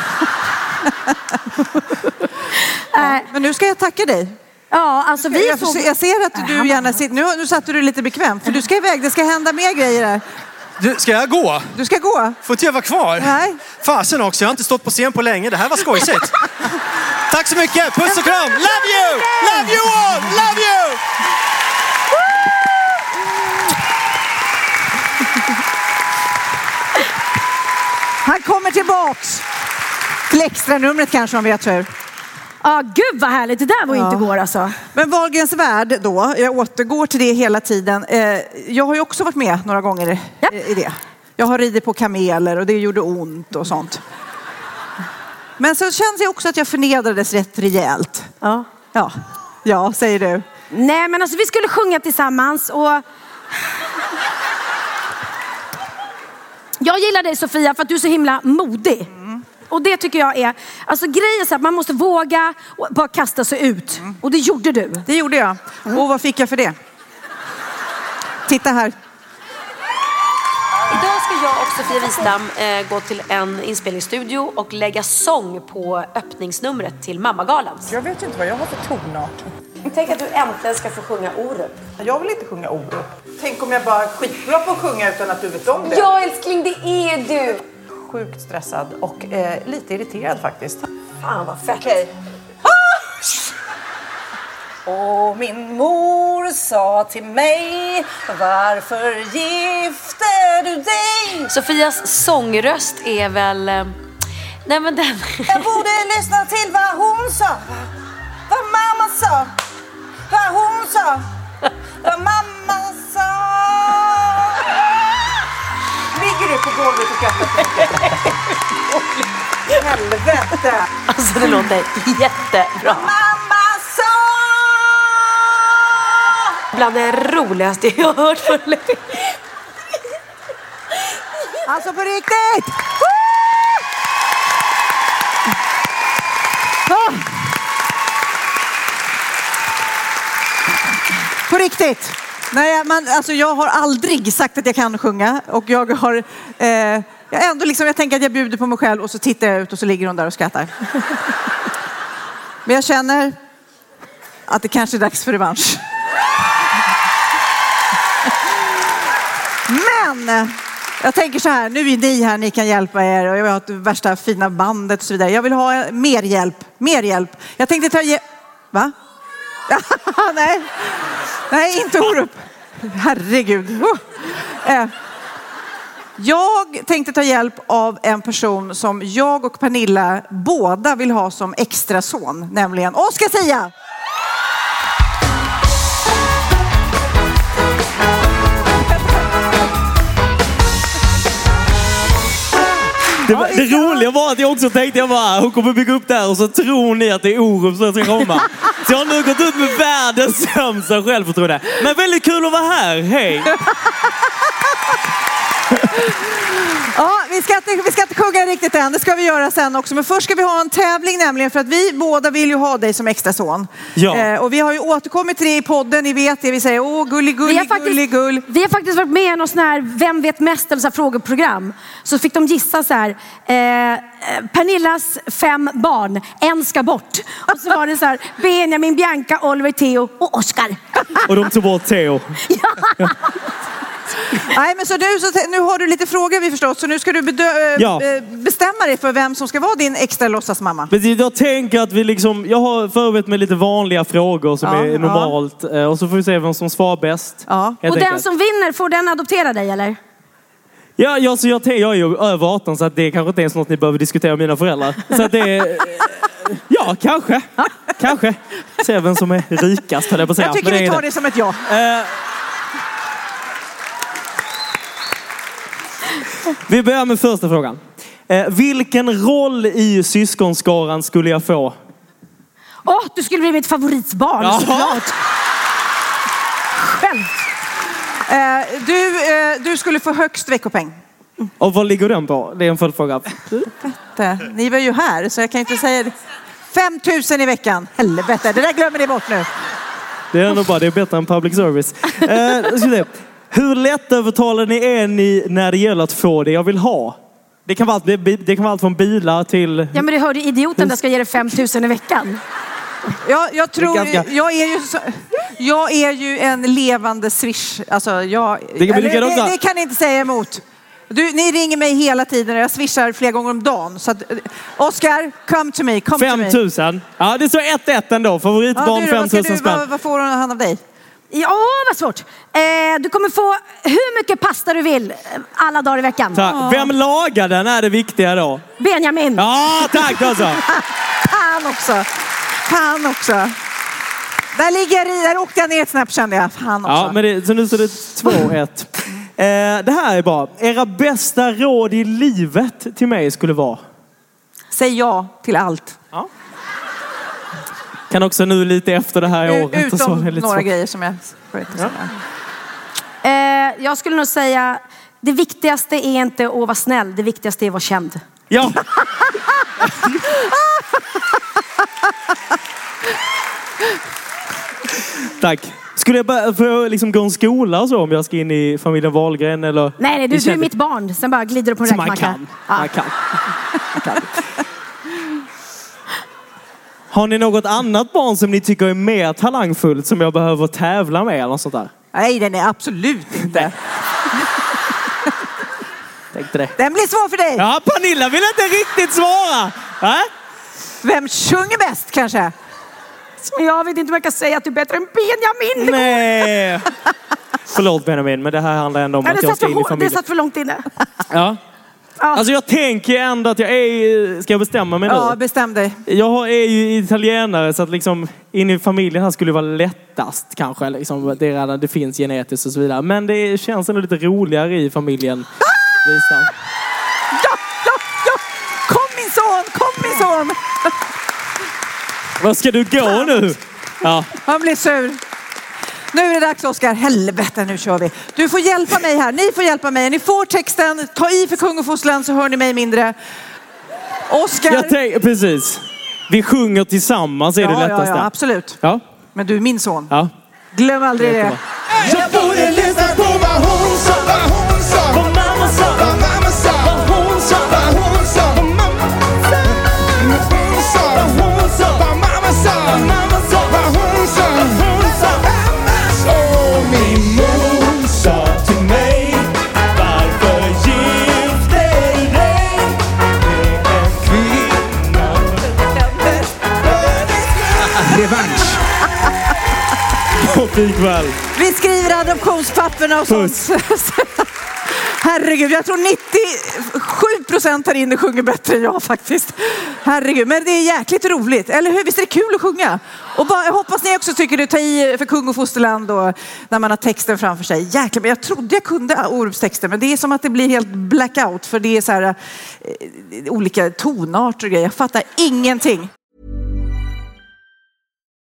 Ja, men nu ska jag tacka dig. Ja, alltså vi jag, såg... jag ser att du gärna sitter... Nu, nu satte du lite bekvämt, för du ska iväg. Det ska hända mer grejer här. Du, ska jag gå? Du ska gå. Får inte jag vara kvar? Nej. Fasen också, jag har inte stått på scen på länge. Det här var skojsigt. Tack så mycket, puss och kram. Love you! Love you all! Love you! Han kommer tillbaks. Till extranumret kanske om vi har tur. Ja, gud vad härligt. Det där var ju inte igår alltså. Men Wahlgrens värld då, jag återgår till det hela tiden. Eh, Jag har ju också varit med några gånger i det. Jag har ridit på kameler och det gjorde ont och sånt. Men så känns det också att jag förnedrades rätt rejält. Ja. Ja, ja säger du. Nej, men alltså vi skulle sjunga tillsammans och... Jag gillar dig Sofia för att du är så himla modig. Och det tycker jag är, alltså grejen är så att man måste våga och bara kasta sig ut. Och det gjorde du. Det gjorde jag. Och vad fick jag för det? Titta här. Idag ska jag och Sofia Wistam eh, gå till en inspelningsstudio och lägga sång på öppningsnumret till Mammagalan. Jag vet inte vad jag har för tonart. Tänk att du äntligen ska få sjunga Orup. Jag vill inte sjunga Orup. Tänk om jag bara är skitbra på att sjunga utan att du vet om det. Ja älskling, det är du! Sjukt stressad och eh, lite irriterad faktiskt. Fan vad fett. Okej. Och min mor sa till mig Varför gifte du dig? Sofias sångröst är väl... eh, Nej men den... Jag borde lyssna till vad hon sa Vad mamma sa sa Vad mamma sa Ligger du på golvet och skrattar? Helvete! Alltså det låter jättebra. Mamma sa Bland det roligaste jag har hört för länge. Alltså på riktigt! Ah. På riktigt. Nej, men alltså jag har aldrig sagt att jag kan sjunga och jag har eh, jag ändå liksom, jag tänker att jag bjuder på mig själv och så tittar jag ut och så ligger hon där och skrattar. Men jag känner att det kanske är dags för revansch. Men jag tänker så här, nu är ni här, ni kan hjälpa er och jag har det värsta fina bandet och så vidare. Jag vill ha mer hjälp, mer hjälp. Jag tänkte ta ge... Va? Nej, nej inte Orup. Herregud. Uh. Eh. Jag tänkte ta hjälp av en person som jag och Pernilla båda vill ha som extra son, nämligen Oscar Sia. Det, var- det roliga var att jag också tänkte, jag bara, hon kommer bygga upp det här och så tror ni att det är Orup som ska komma. Så jag har nu gått ut med världens sämsta självförtroende. Men väldigt kul att vara här, hej! Ja, vi ska, inte, vi ska inte sjunga riktigt än, det ska vi göra sen också. Men först ska vi ha en tävling nämligen för att vi båda vill ju ha dig som extra son. Ja. Eh, och vi har ju återkommit till det i podden, ni vet det. Vi säger åh gullig Vi har gullig faktiskt- gullig gull. Vi har faktiskt varit med i någon sån här Vem vet mest eller så här frågeprogram. Så fick de gissa så här. Eh, Pernillas fem barn, en ska bort. Och så var det så här Benjamin, Bianca, Oliver, Theo och Oscar. Och de tog bort Theo. Nej men så nu, så nu har du lite frågor vi förstått så nu ska du bedö- eh, Ja. eh, bestämma dig för vem som ska vara din extra låtsasmamma. Precis, jag tänker att vi liksom, jag har förberett med lite vanliga frågor som Ja, är ja. normalt. eh, Och så får vi se vem som svarar bäst. Ja. Helt Och den enkelt. som vinner, får den adoptera dig eller? Ja, ja, så jag, tänker- jag är ju över 18 så att det kanske inte är något ni behöver diskutera med mina föräldrar. Så att det är, ja, kanske. Kanske. Se vem som är rikast höll jag på att säga. Jag tycker Men vi är tar det som ett ja. Eh, vi börjar med första frågan. Eh, vilken roll i syskonskaran skulle jag få? Åh, du skulle bli mitt favoritbarn Jaha. såklart. Själv. Eh, du, eh, du skulle få högst veckopeng. Och vad ligger den på? Det är en följdfråga. Ni var ju här så jag kan inte säga det. 5 000 i veckan. Helvete, det där glömmer ni bort nu. Det är ändå bra, det är bättre än public service. Eh. Hur lättövertalade ni är ni när det gäller att få det jag vill ha? Det kan vara allt, det, det kan vara allt från bilar till... Ja men du hörde idioten där ska ge dig 5 000 i veckan. Jag, jag tror, ganska- jag, är ju så, jag är ju en levande swish. Alltså jag, Det kan eller, det, det kan ni inte säga emot. Du, ni ringer mig hela tiden och jag swishar flera gånger om dagen. Så att, eh, Oscar, come to me. Come to 5 me. 000. Ja, det står 1-1 ändå. Favoritbarn då, 5 vad, ska 000 du, spänn. vad, vad får han av dig? Ja, vad svårt. Eh, du kommer få hur mycket pasta du vill eh, alla dagar i veckan. Tack. Vem lagar den är det viktiga då. Benjamin. Ja, tack alltså. Fan också. Fan också. Där ligger jag där åkte jag ner ett snäpp kände jag. Fan också. Ja, men det, så nu står det 2-1. Eh, det här är bra. Era bästa råd i livet till mig skulle vara? Säg ja till allt. Kan också nu lite efter det här året. och så, Utom är det lite några svårt. grejer som jag säga. Eh, jag skulle nog säga, det viktigaste är inte att vara snäll, det viktigaste är att vara känd. Ja. Tack. Skulle jag bara, får jag liksom gå en skola och så om jag ska in i familjen Wahlgren eller? Nej, nej du, du är mitt barn. Sen bara glider du på en Så man räkmacka. kan. Man kan. Man kan. Har ni något annat barn som ni tycker är mer talangfullt som jag behöver tävla med eller något sånt där? Nej, den är absolut inte. Tänkte det. Den blir svår för dig. Ja, Pernilla vill inte riktigt svara. Äh? Vem sjunger bäst kanske? Men jag vet inte om jag kan säga att du är bättre än Benjamin. Nej. Förlåt Benjamin, men det här handlar ändå om Ja, att jag ska in i hår- det familjen. satt för långt inne. Ja. Alltså jag tänker ändå att jag är... Ska jag bestämma mig nu? Ja, bestäm dig. Jag är ju italienare så att liksom in i familjen här skulle vara lättast kanske. Liksom, det, redan, det finns genetiskt och så vidare. Men det känns ändå lite roligare i familjen. Lisa. Ja, ja, ja! Kom min son, kom min son! Vad ska du gå nu? Ja. Han blir sur. Nu är det dags Oskar. Helvete, nu kör vi. Du får hjälpa mig här. Ni får hjälpa mig. Ni får texten. Ta i för kung och fosterland så hör ni mig mindre. Oskar. Jag precis. Vi sjunger tillsammans är det ja, ja, lättaste. ja, absolut. Ja. Men du är min son. Ja. Glöm aldrig det. Jag borde lyssna på vad hon sa. Kväll. Vi skriver adoptionspapperna och sånt. Herregud, jag tror 97 procent här inne sjunger bättre än jag faktiskt. Herregud, men det är jäkligt roligt, eller hur? Visst är det kul att sjunga? Och bara, jag hoppas ni också tycker det tar i för kung och fosterland och när man har texten framför sig. Jäklar, men jag trodde jag kunde Orups texter, men det är som att det blir helt blackout för det är så här eh, olika tonarter och grejer. Jag fattar ingenting.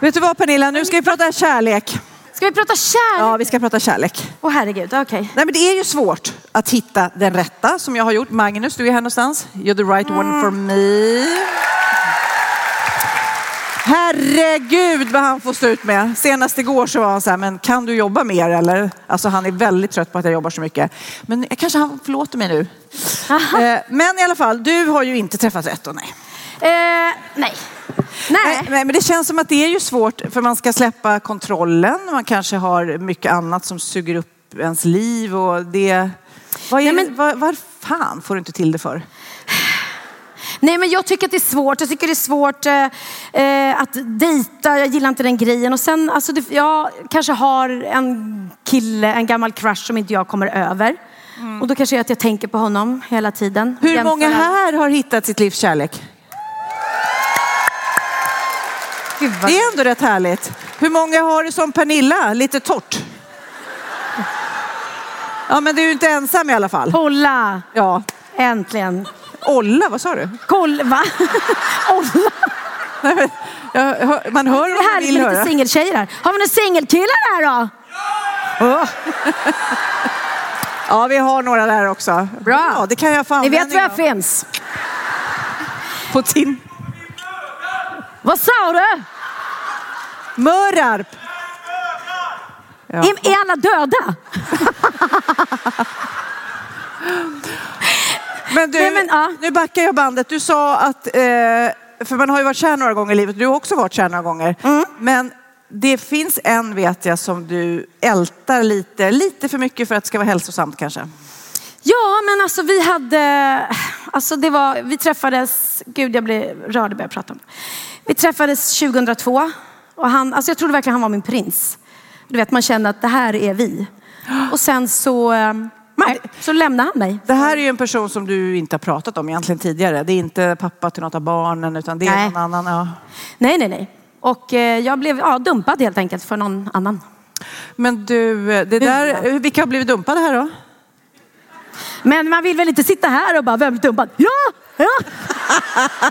Vet du vad Pernilla, nu ska vi prata kärlek. Ska vi prata kärlek? Ja, vi ska prata kärlek. Åh herregud, okej. Nej, men det är ju svårt att hitta den rätta som jag har gjort. Magnus, du är här någonstans. You're the right one for me. Herregud vad han får stå ut med. Senast igår så var han så här, men kan du jobba mer eller? Alltså han är väldigt trött på att jag jobbar så mycket. Men kanske han förlåter mig nu. Eh, Men i alla fall, du har ju inte träffat rätt och nej. Eh, nej. Nej. nej. Men det känns som att det är ju svårt för man ska släppa kontrollen. Man kanske har mycket annat som suger upp ens liv och det... Vad, är, det- vad, vad fan får du inte till det för? Nej, men jag tycker att det är svårt. Jag tycker det är svårt eh, eh, att dejta. Jag gillar inte den grejen. Och sen, alltså, det, jag kanske har en kille, en gammal crush som inte jag kommer över. Och då kanske är att jag tänker på honom hela tiden. Mm. Hur Jämför många här har hittat sitt livs kärlek? Det är ändå rätt härligt. Hur många har det som Pernilla, lite torrt? Ja, men du är ju inte ensam i alla fall. Kolla! Ja. Äntligen. Olla, vad sa du? Kolla, va? Olla? Nej, men, jag, man hör Det vad är man vill höra. lite singeltjejer här. Har vi några singelkillar här då? Ja. ja, vi har några där också. Bra. Ja, det kan jag få Ni vet var jag finns. På tin. Vad sa du? Mörarp. Ja. Är, är alla döda? Men du, nu backar jag bandet. Du sa att, eh, för man har ju varit kär några gånger i livet, du har också varit kär några gånger. Mm. Men det finns en vet jag som du ältar lite, lite för mycket för att det ska vara hälsosamt kanske. Ja, men alltså vi hade, alltså det var, vi träffades, gud jag blev rörd när jag prata om det. Vi träffades 2002 och han, alltså jag trodde verkligen han var min prins. Du vet, man kände att det här är vi. Och sen så, eh, nej, så lämnade han mig. Det här är ju en person som du inte har pratat om egentligen tidigare. Det är inte pappa till något av barnen utan det är Nej. någon annan. Ja. Nej, nej, nej. Och eh, jag blev ja, dumpad helt enkelt för någon annan. Men du, eh, det där, vilka har blivit dumpade här då? Men man vill väl inte sitta här och bara, vem blev dumpad? Ja! ja.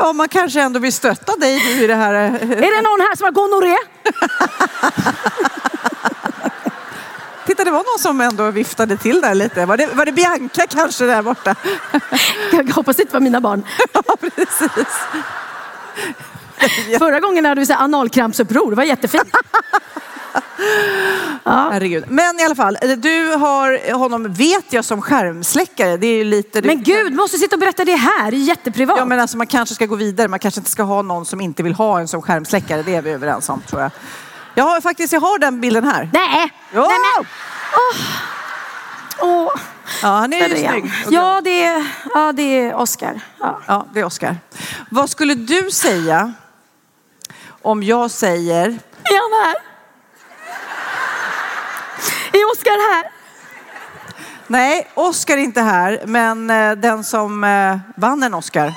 Ja, man kanske ändå vill stötta dig du i det här. eh, Är det någon här som har gonorré? Titta, det var någon som ändå viftade till där lite. Var det, var det Bianca kanske där borta? Jag hoppas det inte var mina barn. Ja, precis. Förra gången hade vi så här analkrampsuppror, det var jättefint. Herregud. Men i alla fall, eh, du har honom, vet jag, som skärmsläckare. Det är ju lite... Men gud, måste sitta och berätta det här? Det är jätteprivat. Ja, men alltså, man kanske ska gå vidare. Man kanske inte ska ha någon som inte vill ha en som skärmsläckare. Det är vi överens om, tror jag. Jag har faktiskt, jag har den bilden här. Nej! Jo! Nej, men... Åh. Ja, han är ju är snygg. Ja, det är, ja, det är Oscar. Ja. Ja, det är Oscar. Vad skulle du säga om jag säger... Är han här? Är Oscar här? Nej, Oscar är inte här, men eh, den som eh, vann en Oscar.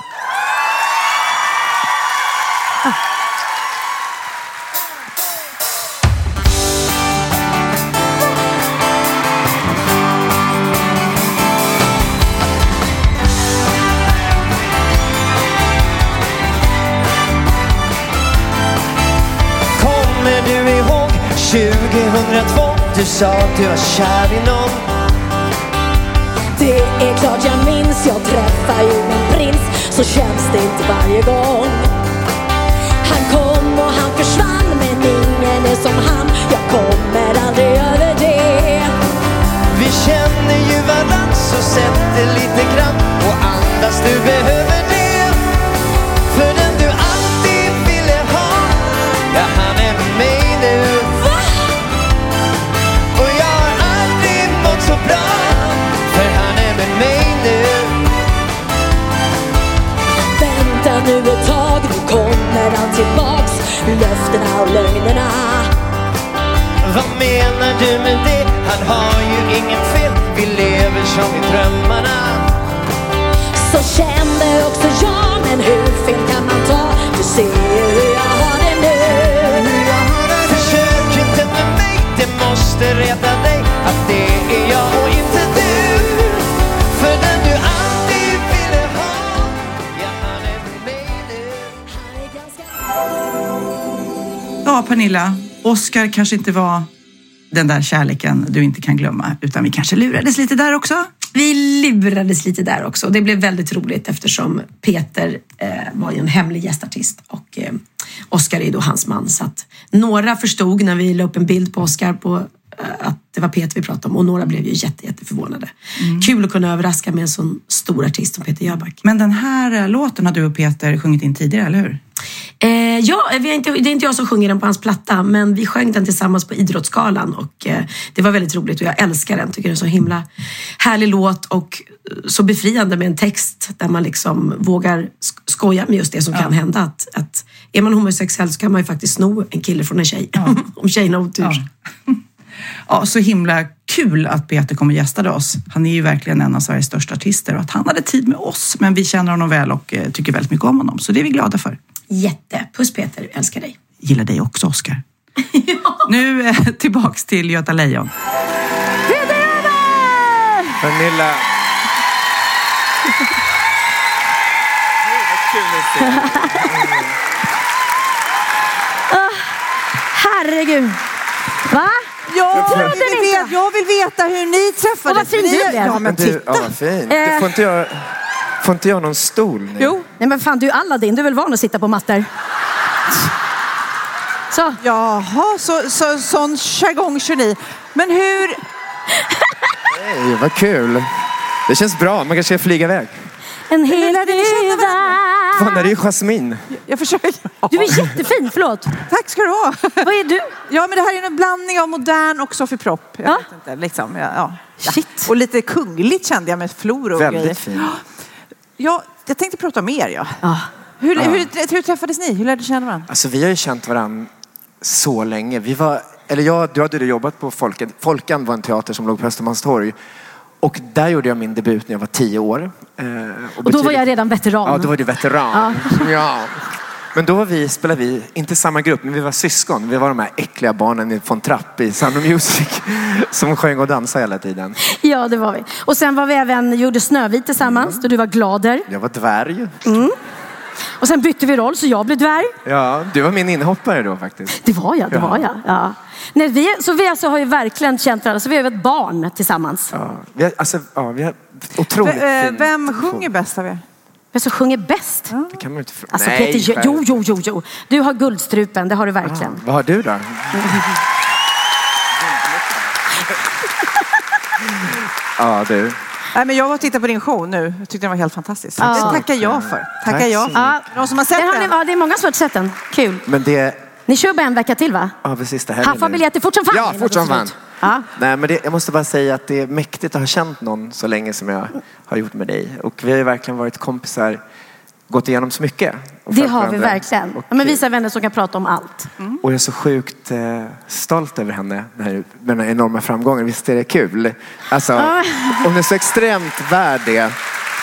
Kommer du ihåg 2002? Du sa att du var kär i någon. Det är klart jag minns, jag träffar ju min prins. Så känns det inte varje gång. Han kom och han försvann men ingen är som han. Jag kommer aldrig över det. Vi känner ju varann så sätt det lite grann. Fast du behöver det. Nu ett tag, nu kommer han tillbaks Löftena och lögnerna Vad menar du med det? Han har ju inget fel, vi lever som i drömmarna. Så kände också jag, men hur fel kan man ta? Du ser hur jag har det nu Försök inte med mig, det måste reta dig att det är jag och inte Ja, Pernilla. Oscar kanske inte var den där kärleken du inte kan glömma, utan vi kanske lurades lite där också. Vi lurades lite där också. Det blev väldigt roligt eftersom Peter eh, var ju en hemlig gästartist och eh, Oscar är ju då hans man. Så att några förstod när vi la upp en bild på Oscar på eh, att det var Peter vi pratade om och några blev ju jätte, jätteförvånade. Kul att kunna överraska med en sån stor artist som Peter Jöback. Men den här eh, låten har du och Peter sjungit in tidigare, eller hur? Eh, ja, vi har inte, det är inte jag som sjunger den på hans platta, men vi sjöng den tillsammans på Idrottsgalan och eh, det var väldigt roligt och jag älskar den. Tycker det är en så himla härlig låt och eh, så befriande med en text där man liksom vågar sk- skoja med just det som kan hända. Att, att är man homosexuell så kan man ju faktiskt sno en kille från en tjej. Om tjejen har otur. Ja, så himla kul att Peter kommer gästade oss. Han är ju verkligen en av Sveriges största artister och att han hade tid med oss. Men vi känner honom väl och eh, tycker väldigt mycket om honom, så det är vi glada för. Jätte. Puss Peter, älskar dig. Gillar dig också, Oscar. Nu eh, tillbaks till Göta Lejon. Pernilla. Ah, herregud. Va? Ja, jag vill, veta, jag vill veta hur ni träffades. Och vad fin du blev. Ja, men Du, titta. ja, vad fint. Eh. Du, får, inte jag, får inte jag någon stol nu? Jo. Nej men fan, du är Aladdin. Du är väl van att sitta på mattor? Så. Jaha, så, så, sån jargong kör ni. Men hur... Nej, vad kul. Det känns bra. Man kanske ska flyga iväg. En känna ny värld. Fan, det är ju Jasmin. Jag försöker. Du är jättefin, förlåt. Tack ska du ha. Vad är du? Ja, men det här är en blandning av modern och Sofie Propp. Jag Ja. vet inte, liksom. Ja, ja. Shit. Och lite kungligt kände jag med flor och grejer. Väldigt fin. Ja, jag tänkte prata med er. Ja. Ja. Hur, hur, hur träffades ni? Hur lärde du känna varandra? Alltså, vi har ju känt varandra så länge. Vi var, eller jag, du hade jobbat på Folken. Folkan var en teater som låg på Östermalmstorg. Och där gjorde jag min debut när jag var tio år. Eh, Och då var jag redan veteran. Ja, då var du veteran. Ja. Men då var vi, spelade vi, inte samma grupp, men vi var syskon. Vi var de här äckliga barnen från Trapp i Sound of Music som sjöng och dansade hela tiden. Ja, det var vi. Och sen var vi även, gjorde Snövit tillsammans, då du var glader. Jag var dvärg. Och sen bytte vi roll, så jag blev dvärg. Ja, du var min inhoppare då faktiskt. Det var jag, det Ja. var jag. Ja. Nej, vi, så vi alltså har ju verkligen känt varandra, så vi är ett barn tillsammans. Ja, vi har, alltså, ja, vi har otroligt V- eh, Vem relation. sjunger bäst av er? Vem som sjunger bäst? Det kan man inte fråga. Alltså Nej, Peter, jo, själv. jo, jo, jo, jo. Du har guldstrupen, det har du verkligen. Vad har du då? Ja, du. Nej, men jag var och tittade på din show nu. Jag tyckte den var helt fantastisk. Ja. Det tackar jag för. Tackar Tack jag för. Ja. De som har sett Det, har ni, den. ja, det är många som har sett den. Kul. Men det... Ni kör bara en vecka till va? Ja, precis. Det här Haffa biljetter fort som fan. Ja, fort som fan. Nej, men det, jag måste bara säga att det är mäktigt att ha känt någon så länge som jag har gjort med dig. Och vi har ju verkligen varit kompisar, gått igenom så mycket. Det har vi verkligen. Och, Ja, men visa vänner som kan prata om allt. och jag är så sjukt eh, stolt över henne, den här, med den här enorma framgången. Visst är det kul? Alltså, hon är så extremt värd det.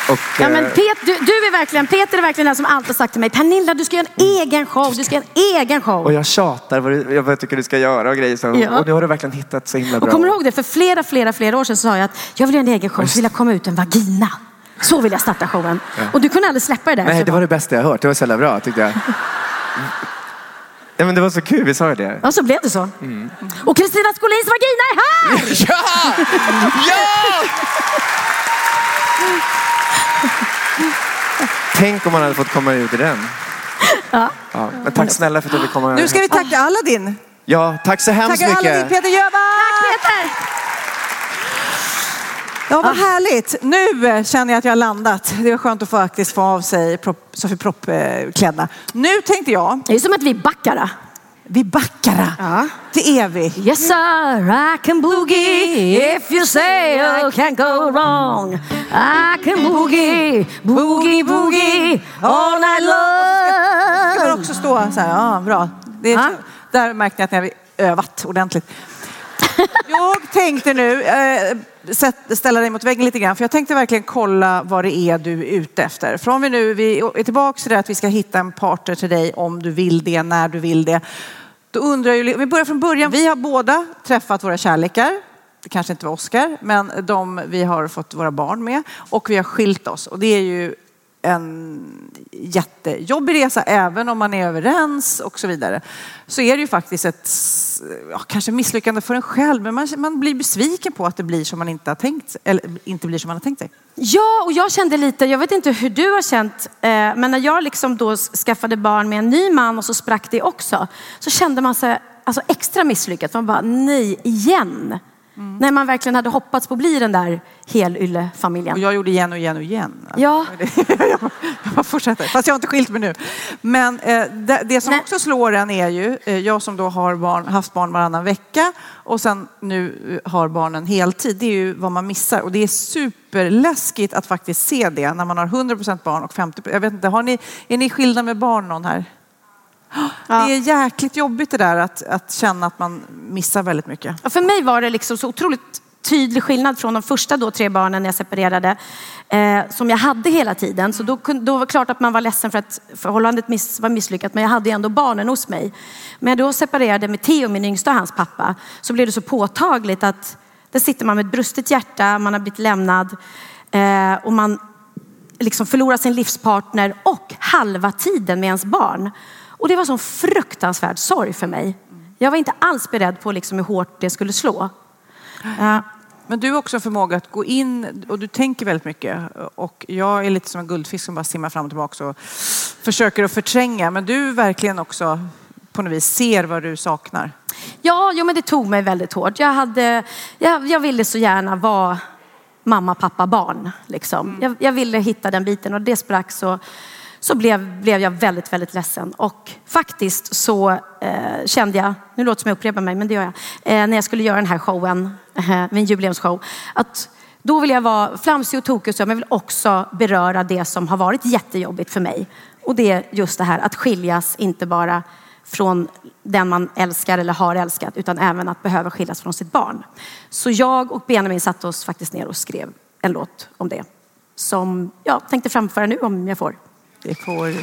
Och, Ja, men eh, Pet, du, du är verkligen, Peter är verkligen den som alltid sagt till mig, Pernilla du ska göra en egen show, du ska göra en egen show. och jag tjatar vad, du, vad jag tycker du ska göra och grejer. Så, Ja. Och nu har du verkligen hittat så himla Och bra. kommer du ihåg det? För flera, flera, flera år sedan sa jag att jag vill göra en egen show, så vill jag komma ut en vagina. Så vill jag starta showen. Ja. Och du kunde aldrig släppa det där. Nej, det var det bästa jag hört. Det var så jävla bra tyckte jag. Ja, men det var så kul, vi sa ju det. Ja, så blev det så. Och Kristina Skolins vagina är här! Ja! Ja! Tänk om man hade fått komma ut i den. Ja. Ja, men tack snälla för att du vill komma Nu ska vi tacka Aladdin. Ja, tack så hemskt Tackar mycket. Aladdin Peter Jöback! Tack Peter! Ja, vad härligt. Nu eh, känner jag att jag har landat. Det var skönt att faktiskt få av sig prop, Sofie Propp-kläderna. Nu tänkte jag... Det är som att vi backar. Vi backar. Ja. Det är vi. Yes sir, I can boogie if you say I can't go wrong. I can boogie, boogie, boogie all night Ska man long. också stå så här? Ja, bra. Det är, Där märkte jag att ni har övat ordentligt. Jag tänkte nu sätt- ställa dig mot väggen lite grann, för jag tänkte verkligen kolla vad det är du är ute efter. Om vi nu vi är tillbaka till det att vi ska hitta en partner till dig om du vill det, när du vill det. Då undrar jag, ju- vi börjar från början. Vi har båda träffat våra kärlekar. Det kanske inte var Oscar, men de vi har fått våra barn med. Och vi har skilt oss. Och det är ju en jättejobbig resa, även om man är överens och så vidare. Så är det ju faktiskt ett, ja, kanske misslyckande för en själv, men man, man blir besviken på att det blir som man inte har tänkt sig, eller inte blir som man har tänkt sig. Ja, och jag kände lite, jag vet inte hur du har känt, eh, men när jag liksom då skaffade barn med en ny man och så sprack det också, så kände man sig alltså extra misslyckad. Man bara, nej, igen. När man verkligen hade hoppats på att bli den där helyllefamiljen. Och jag gjorde igen och igen och igen. Ja. jag bara fortsätter. Fast jag har inte skilt mig nu. Men eh, det, det som också slår en är ju, eh, jag som då har barn, haft barn varannan vecka och sen nu eh, har barnen heltid, det är ju vad man missar. Och det är superläskigt att faktiskt se det när man har 100% barn och 50%. Jag vet inte, har ni, är ni skilda med barn någon här? Det är jäkligt jobbigt det där att, att känna att man missar väldigt mycket. Ja, för mig var det liksom så otroligt tydlig skillnad från de första då tre barnen när jag separerade. Eh, som jag hade hela tiden. Så då, då var det klart att man var ledsen för att förhållandet miss, var misslyckat. Men jag hade ju ändå barnen hos mig. Men jag då separerade med Theo, min yngsta och hans pappa. Så blev det så påtagligt att där sitter man med ett brustet hjärta, man har blivit lämnad. Eh, och man liksom förlorar sin livspartner och halva tiden med ens barn. Och det var sån fruktansvärd sorg för mig. Jag var inte alls beredd på liksom hur hårt det skulle slå. Men du har också en förmåga att gå in och du tänker väldigt mycket. Och jag är lite som en guldfisk som bara simmar fram och tillbaka och försöker att förtränga. Men du verkligen också på något vis ser vad du saknar. Ja, jo, men det tog mig väldigt hårt. Jag, hade, jag, jag ville så gärna vara mamma, pappa, barn. Liksom. Jag, jag ville hitta den biten och det sprack så, så blev, blev jag väldigt, väldigt ledsen. Och faktiskt så eh, kände jag, nu låter det som jag upprepar mig, men det gör jag, eh, när jag skulle göra den här showen, eh, min jubileumsshow, att då vill jag vara flamsig och tokig men jag vill också beröra det som har varit jättejobbigt för mig. Och det är just det här att skiljas, inte bara från den man älskar eller har älskat, utan även att behöva skiljas från sitt barn. Så jag och Benjamin satte oss faktiskt ner och skrev en låt om det. Som jag tänkte framföra nu om jag får. Det får... Mm.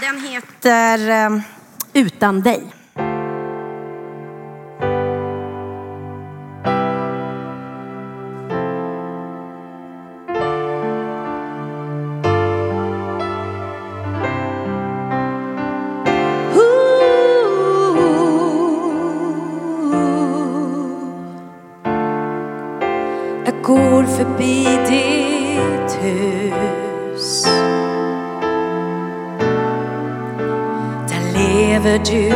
Den heter eh, Utan dig. Lever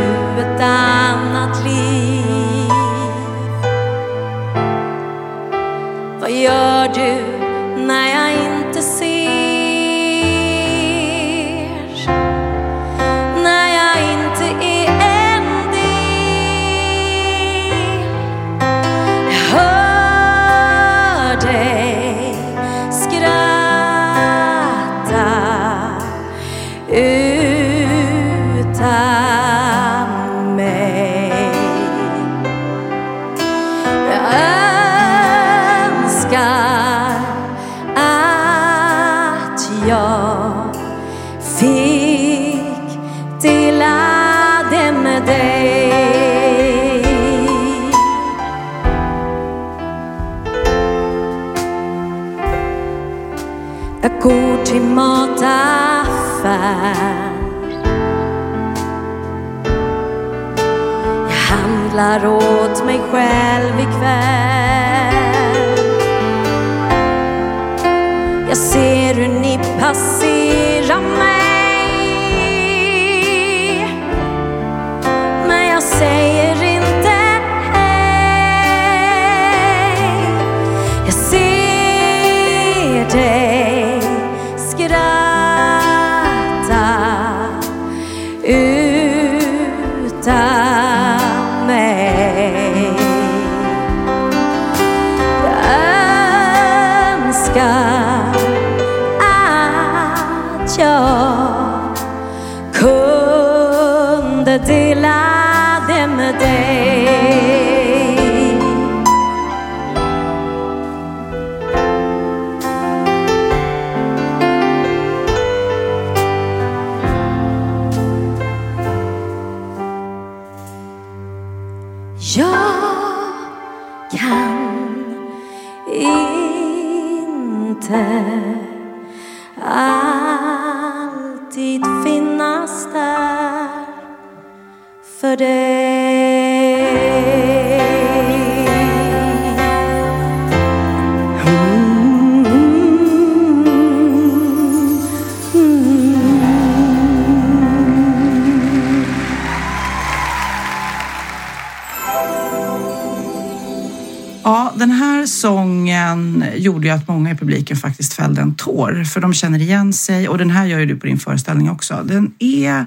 går, för de känner igen sig och den här gör ju du på din föreställning också. Den är,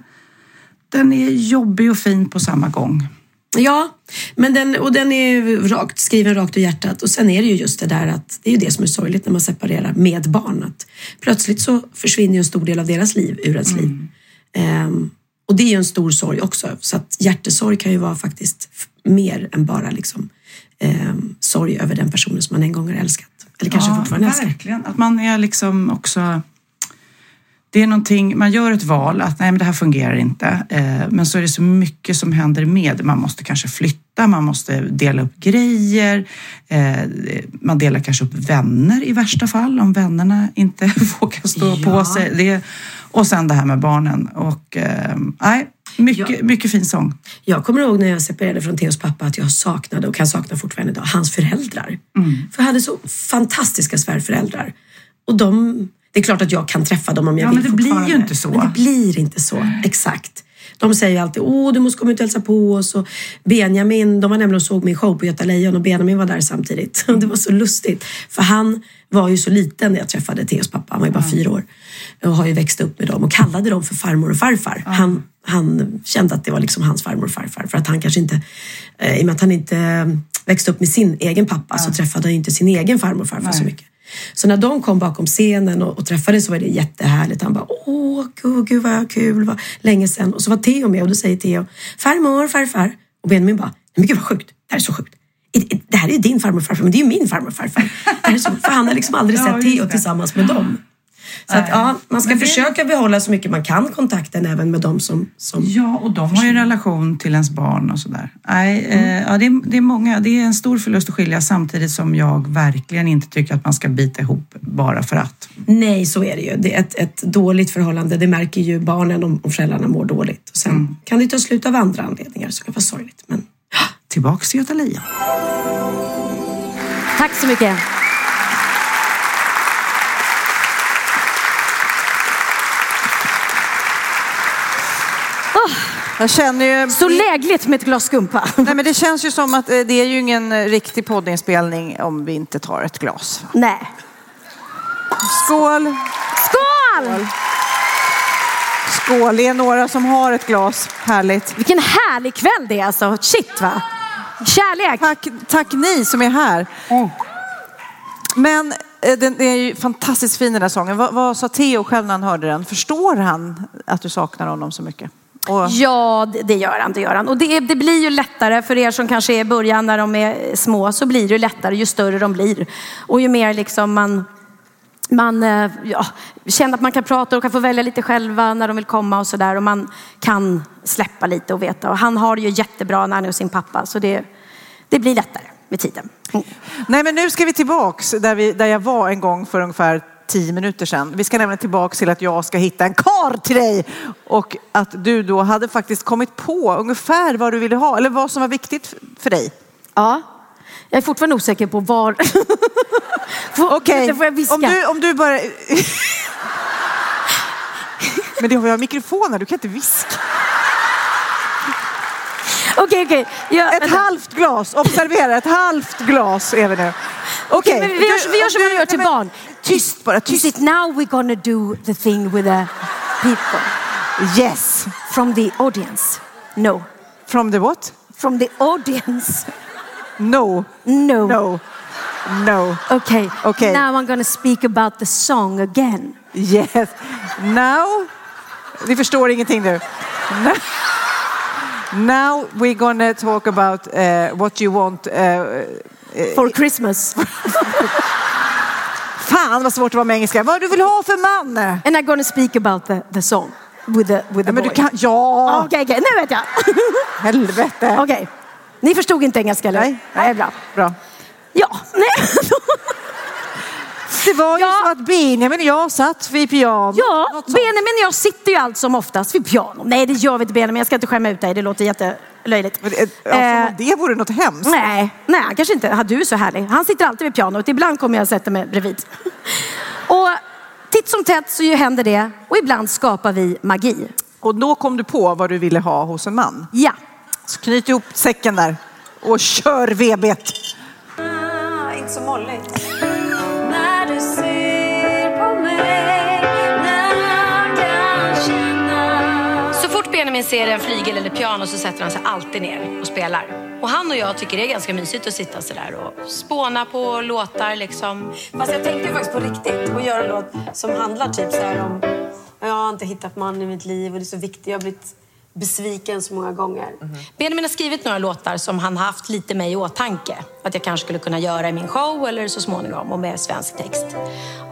den är jobbig och fin på samma gång. Ja, men den, och den är rakt, skriven rakt ur hjärtat. Och sen är det ju just det där att det är ju det som är sorgligt när man separerar med barn. Att plötsligt så försvinner ju en stor del av deras liv ur ens liv. Um, och det är ju en stor sorg också. Så att hjärtesorg kan ju vara faktiskt mer än bara liksom, um, sorg över den personen som man en gång har älskat. Kanske ja, fortfarande älskar. verkligen. Att man är liksom också... Det är någonting, man gör ett val att nej men det här fungerar inte. Eh, men så är det så mycket som händer med. Man måste kanske flytta, man måste dela upp grejer. Eh, man delar kanske upp vänner i värsta fall om vännerna inte vågar stå Ja. på sig. Det, och sen det här med barnen. Och eh, nej, mycket, mycket fin sång. Jag kommer ihåg när jag separerade från Theos pappa att jag saknade, och kan sakna fortfarande idag, hans föräldrar. För jag hade så fantastiska svärföräldrar. Och de, det är klart att jag kan träffa dem om jag Ja, vill men det blir ju inte så. Men det blir inte så, exakt. De säger alltid, åh du måste komma ut och hälsa på oss. Och Benjamin, de var nämligen och såg min show på Göta Lejon och Benjamin var där samtidigt. Det var så lustigt. För han var ju så liten när jag träffade Theos pappa, han var ju bara fyra år. Och har ju växt upp med dem och kallade dem för farmor och farfar. Han, han kände att det var liksom hans farmor och farfar. För att han kanske inte, eh, i och med att han inte eh, växte upp med sin egen pappa så träffade han inte sin egen farmor och farfar så Nej. mycket. Så när de kom bakom scenen och, och träffades så var det jättehärligt. Han bara, åh gud, gud vad kul, vad länge sedan. Och så var Theo med och då säger Theo, farmor, farfar. Och Benjamin bara, men gud vad sjukt, det här är så sjukt. Det här är ju din farmor och farfar, men det är ju min farmor och farfar. Det här är så, för han har liksom aldrig sett Theo tillsammans med dem. Så att, ja, man ska det- försöka behålla så mycket man kan kontakten även med dem som... som Ja, och de har ju en relation till ens barn och sådär. Nej, eh, ja, det, är, det är många. Det är en stor förlust att skilja samtidigt som jag verkligen inte tycker att man ska bita ihop bara för att. Nej, så är det ju. Det är ett, ett dåligt förhållande. Det märker ju barnen om, om föräldrarna mår dåligt. Och sen kan det ta slut av andra anledningar som kan vara sorgligt. Men Tillbaks till Göta Lejon. Tack så mycket. Jag känner ju... Så lägligt med ett glas skumpa. Nej, men det känns ju som att eh, det är ju ingen eh, riktig poddinspelning om vi inte tar ett glas. Nej. Skål! Skål! Skål! Det är några som har ett glas. Härligt. Vilken härlig kväll det är alltså. Shit va? Kärlek. Tack, tack ni som är här. Men eh, den är ju fantastiskt fin den där sången. Vad, vad sa Theo själv när han hörde den? Förstår han att du saknar honom så mycket? Och, Ja, det, det gör han. Det, gör han. Och det, det blir ju lättare för er som kanske är i början när de är små så blir det lättare ju större de blir. Och ju mer liksom man, man eh, ja, känner att man kan prata och kan få välja lite själva när de vill komma och sådär. Och man kan släppa lite och veta. Och han har det ju jättebra när han är hos sin pappa. Så det, det blir lättare med tiden. Nej, men nu ska vi tillbaks där, vi, där jag var en gång för ungefär tio minuter sedan. Vi ska nämligen tillbaks till att jag ska hitta en kar till dig och att du då hade faktiskt kommit på ungefär vad du ville ha eller vad som var viktigt för dig. Ja, jag är fortfarande osäker på var... Okej, viska. om du, om du bara... Men det har jag mikrofoner, du kan inte viska. Okej, okej. Ja, Ett vänta. halvt glas, observera, ett halvt glas är vi nu. Okej, Men vi, vi, gör, vi gör som man gör till men- barn. Tyst bara, tyst. Is it now we're gonna do the thing with the people? Yes. From the audience? No. From the what? From the audience? No. No. No. No. Okay. Okay. Now I'm gonna speak about the song again. Yes. Now, ni förstår ingenting nu. Now- we're gonna talk about uh, what you want. Uh, For Christmas. Fan vad svårt det var med engelska. Vad du vill ha för man? And I'm gonna speak about the, the song. With the, with the Ja, men du boy. kan, ja. Okej, okej, nu vet jag. Helvete. Okej. Ni förstod inte engelska eller? Nej. Nej, bra. Bra. Ja, nej. Det var ju så att Benjamin och jag satt vid piano. Ja, Benjamin och jag sitter ju allt som oftast vid piano. Nej, det gör vi inte Benjamin. Jag ska inte skämma ut dig. Det låter jättelöjligt. Ja, som om det vore något hemskt. Nej, nej, kanske inte. Du är så härlig. Han sitter alltid vid pianot. Ibland kommer jag och sätter mig bredvid. Och titt som tätt så ju händer det. Och ibland skapar vi magi. Och då kom du på vad du ville ha hos en man. Ja. Så knyt ihop säcken där och kör VB't. Inte så molligt. Ser en flygel eller piano så sätter han sig alltid ner och spelar. Och han och jag tycker det är ganska mysigt att sitta sådär och spåna på låtar liksom. Fast jag tänkte faktiskt på riktigt och göra en låt som handlar typ så här om jag har inte hittat man i mitt liv och det är så viktigt. Jag har blivit besviken så många gånger. Benjamin har skrivit några låtar som han haft lite mig i åtanke. Att jag kanske skulle kunna göra i min show eller så småningom och med svensk text.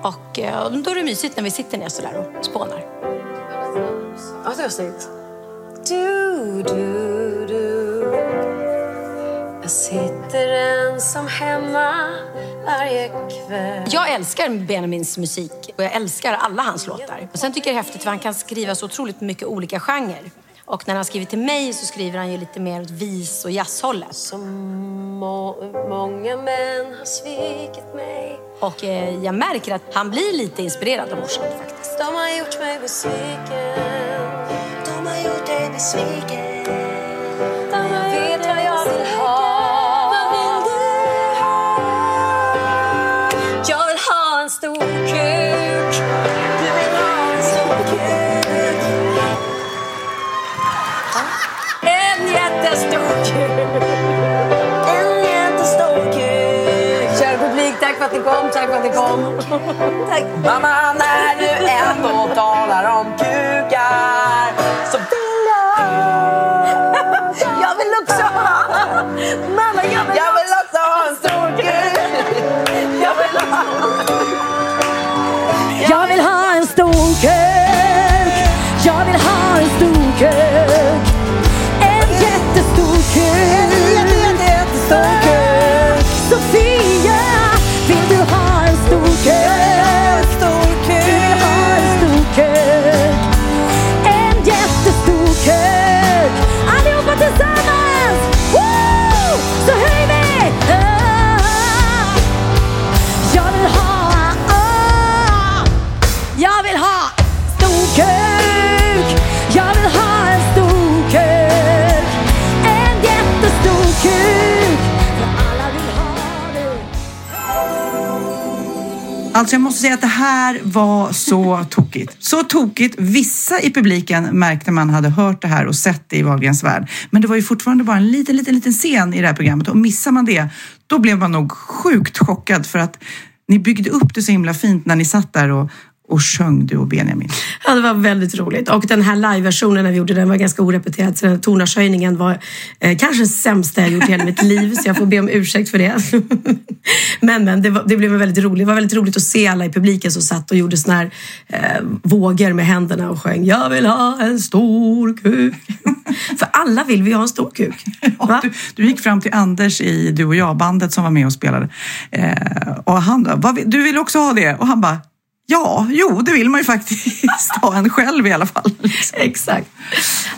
Och eh, då är det mysigt när vi sitter ner sådär och spånar. Ja, det var snyggt. Du, du, du. Jag sitter ensam hemma varje kväll. Jag älskar Benjamins musik och jag älskar alla hans låtar. Och sen tycker jag det är häftigt för han kan skriva så otroligt mycket olika genrer. Och när han skriver till mig så skriver han ju lite mer åt vis och jazzhållet. Så må, många män har svikit mig. Och eh, jag märker att han blir lite inspirerad av morsan faktiskt. De har gjort mig besviken. Har gjort dig besviken. Jag vet vad jag vill ha. Vad vill du ha? Jag vill ha en stor kuk. Du vill ha en stor kuk. En jättestor kuk. En jättestor kuk. Kära publik, tack för att ni kom. Tack för att ni kom. Tack. Mamma, när du ändå talar om kukar så jag Jag vill också ha... Mamma, jag vill, Jag vill också ha en stor kuk. Jag vill ha... Jag vill ha en stor kuk. Jag vill ha här var så tokigt. Så tokigt. Vissa i publiken märkte man hade hört det här och sett det i Wahlgrens värld. Men det var ju fortfarande bara en liten, liten, liten scen i det här programmet och missar man det, då blev man nog sjukt chockad för att ni byggde upp det så himla fint när ni satt där och, och sjöng du och Benjamin. Ja, det var väldigt roligt. Och den här live-versionen när vi gjorde den var ganska orepeterad. Så den tonartshöjningen var eh, kanske sämsta jag gjort i hela mitt liv. Så jag får be om ursäkt för det. men men det, var, det blev väldigt roligt. Det var väldigt roligt att se alla i publiken som satt och gjorde såna här eh, vågor med händerna och sjöng Jag vill ha en stor kuk. för alla vill vi ha en stor kuk. Ja, du, du gick fram till Anders i Du och jag-bandet som var med och spelade. Eh, och han då, "Vad vill- du vill också ha det? Och han bara, ja, jo, det vill man ju faktiskt ha en själv i alla fall. Exakt.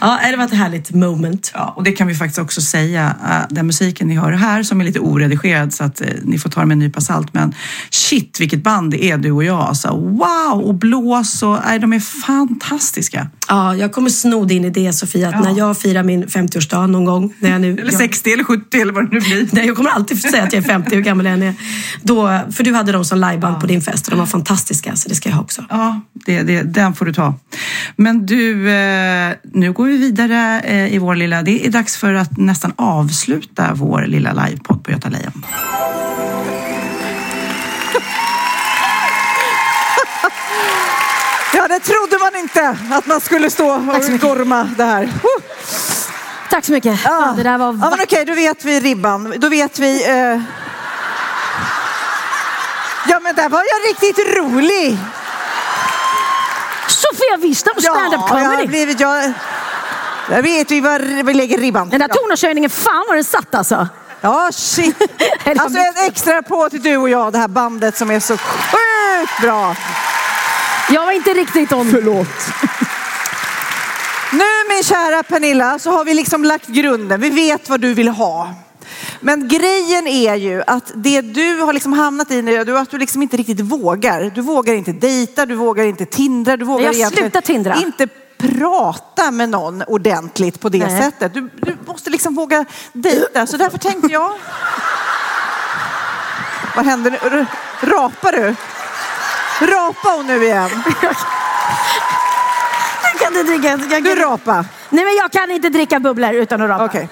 Ja, det var ett härligt moment. Ja, och det kan vi faktiskt också säga. eh, Den musiken ni hör här som är lite oredigerad så att eh, ni får ta det med en nypa salt. Men shit vilket band det är du och jag. Alltså, wow! Och blås och nej, de är fantastiska. Ja, jag kommer sno din idé Sofia, att när jag firar min 50-årsdag någon gång. När jag nu, Eller 60 eller 70 eller vad det nu blir. Nej, jag kommer alltid säga att jag är 50, hur gammal jag än är. Då, för du hade dem som liveband på din fest och de var fantastiska, så det ska jag ha också. Ja, det, det, den får du ta. Men du, eh, nu går vi vidare eh, i vår lilla... Det är dags för att nästan avsluta vår lilla livepodd på Göta Lejon. Ja, det trodde man inte att man skulle stå och gorma det här. Tack så mycket. Ja. Det där var Ja, men okej, då vet vi ribban. Då vet vi... Eh... Ja, men där var jag riktigt rolig. Sofia Wistam, stand-up Ja, jag comedy. blivit... Jag... Där vet vi var vi lägger ribban. Den där tonårshöjningen, fan vad den satt alltså. Ja, shit. Alltså en extra på till du och jag, det här bandet som är så sjukt bra. Jag var inte riktigt on. Förlåt. Nu min kära Pernilla så har vi liksom lagt grunden. Vi vet vad du vill ha. Men grejen är ju att det du har liksom hamnat i nu är att du liksom inte riktigt vågar. Du vågar inte dejta, du vågar inte tindra, du vågar Jag slutat tindra. inte prata med någon ordentligt på det Nej. sättet. Du, du måste liksom våga dejta. Så därför tänkte jag... Vad händer nu? Rapar du? Rapa hon nu igen? Jag kan inte dricka. Kan... Du rapa. Nej men jag kan inte dricka bubblor utan att rapa. Okej.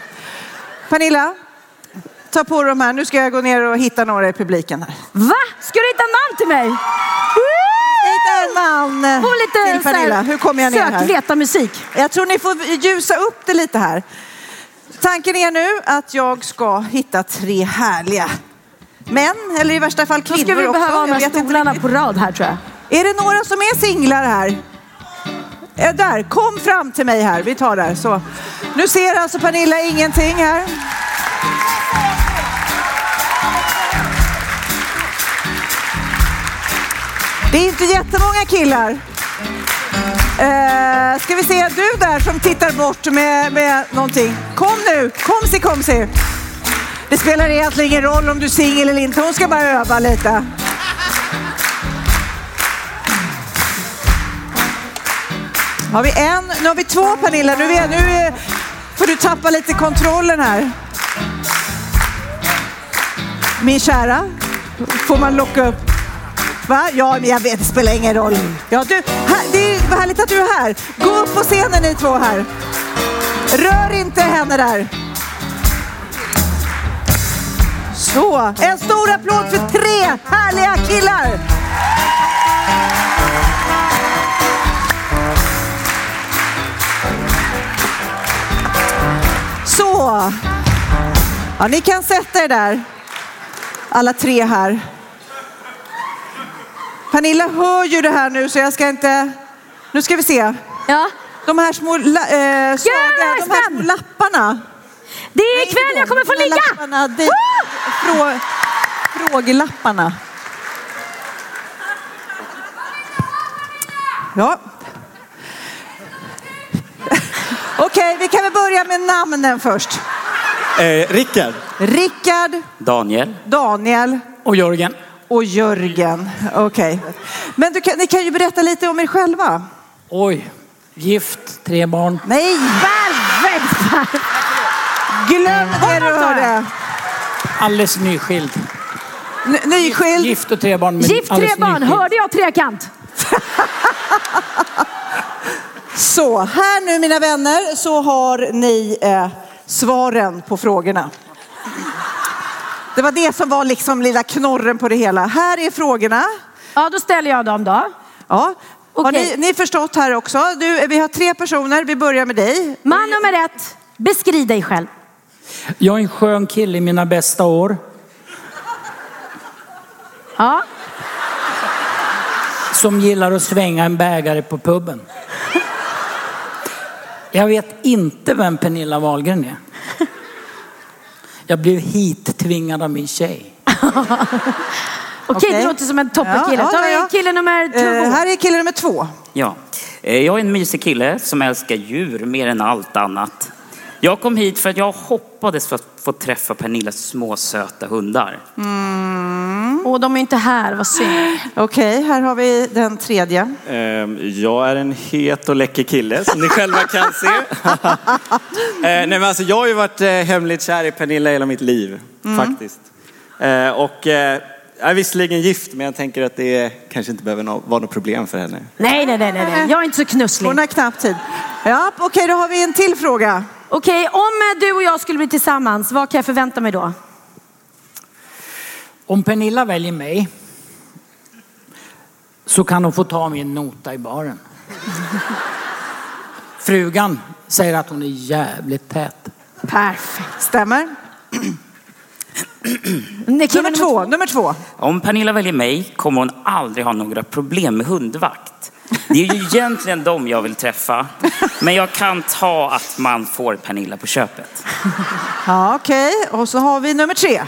Pernilla, ta på dig de här. Nu ska jag gå ner och hitta några i publiken här. Va? Ska du hitta en man till mig? Hitta en man Och lite till Pernilla. Hur kommer jag ner här? sökleta musik. Jag tror ni får ljusa upp det lite här. Tanken är nu att jag ska hitta tre härliga män, eller i värsta fall Då kvinnor ska vi också. behöva ha de här stolarna på rad här tror jag. Är det några som är singlar här? Eh, Där, kom fram till mig här. Vi tar där. Så. Nu ser alltså Pernilla ingenting här. Det är inte jättemånga killar. Eh, ska vi se, du där som tittar bort med, med någonting. Kom nu, komsi komsi. Det spelar egentligen ingen roll om du är singel eller inte, hon ska bara öva lite. Har vi en? Nu har vi två Pernilla. Nu, är, nu är, får du tappa lite kontrollen här. Min kära, får man locka upp? Va? Ja, men jag vet, det spelar ingen roll. Ja, du, här, det är vad härligt att du är här. Gå upp på scenen ni två här. Rör inte henne där. Så, en stor applåd för tre härliga killar. Så. Ja, ni kan sätta er där. Alla tre här. Pernilla hör ju det här nu så jag ska inte... Nu ska vi se. Ja. De här små, la, eh, svaga, de här små lapparna. Det är ikväll jag kommer få ligga! Lapparna, det, frå, frågelapparna. Ja. Okej, vi kan väl börja med namnen först. Eh, Rickard. Rickard, Daniel. Daniel Och Jörgen. Och Jörgen. Okej. Men du kan, ni kan ju berätta lite om er själva. Oj. Gift, tre barn. Nej! Perfekt! Glöm det du hörde. Alldeles nyskild. N- Nyskild. Gift och tre barn. men Gift tre barn, nyskild. hörde jag trekant? Så, här nu mina vänner så har ni eh, svaren på frågorna. Det var det som var liksom lilla knorren på det hela. Här är frågorna. Ja, då ställer jag dem då. Ja. Har Okej. ni, ni förstått här också? Du, vi har tre personer. Vi börjar med dig. Man nummer ett, beskriv dig själv. Jag är en skön kille i mina bästa år. Ja. Som gillar att svänga en bägare på puben. Jag vet inte vem Pernilla Wahlgren är. Jag blev hit tvingad av min tjej. Okej, det låter som en toppenkille. Ja, ja, ja. kille nummer två. Eh, här är kille nummer två. Ja, Eh, jag är en mysig kille som älskar djur mer än allt annat. Jag kom hit för att jag hoppades för att få träffa Pernillas små söta hundar. Åh, de är inte här, vad synd. Okej, här har vi den tredje. Ehm, Jag är en het och läcker kille som ni själva kan se. Eh, Nej, men alltså, jag har ju varit eh, hemligt kär i Pernilla hela mitt liv, Mm. faktiskt. Eh, Och jag är visserligen gift, men jag tänker att det kanske inte behöver vara något problem för henne. Nej, nej, nej, nej, nej. jag är inte så knusslig. Hon har knappt tid. Ja, okej, då har vi en till fråga. Okej, om eh, du och jag skulle bli tillsammans, vad kan jag förvänta mig då? Om Pernilla väljer mig så kan hon få ta min nota i baren. Frugan säger att hon är jävligt tät. Perfekt. Stämmer. Nummer nummer två, nummer två. Om Pernilla väljer mig kommer hon aldrig ha några problem med hundvakt. Det är ju egentligen dem jag vill träffa. Men jag kan ta att man får Pernilla på köpet. Ja, okej. Och så har vi nummer tre.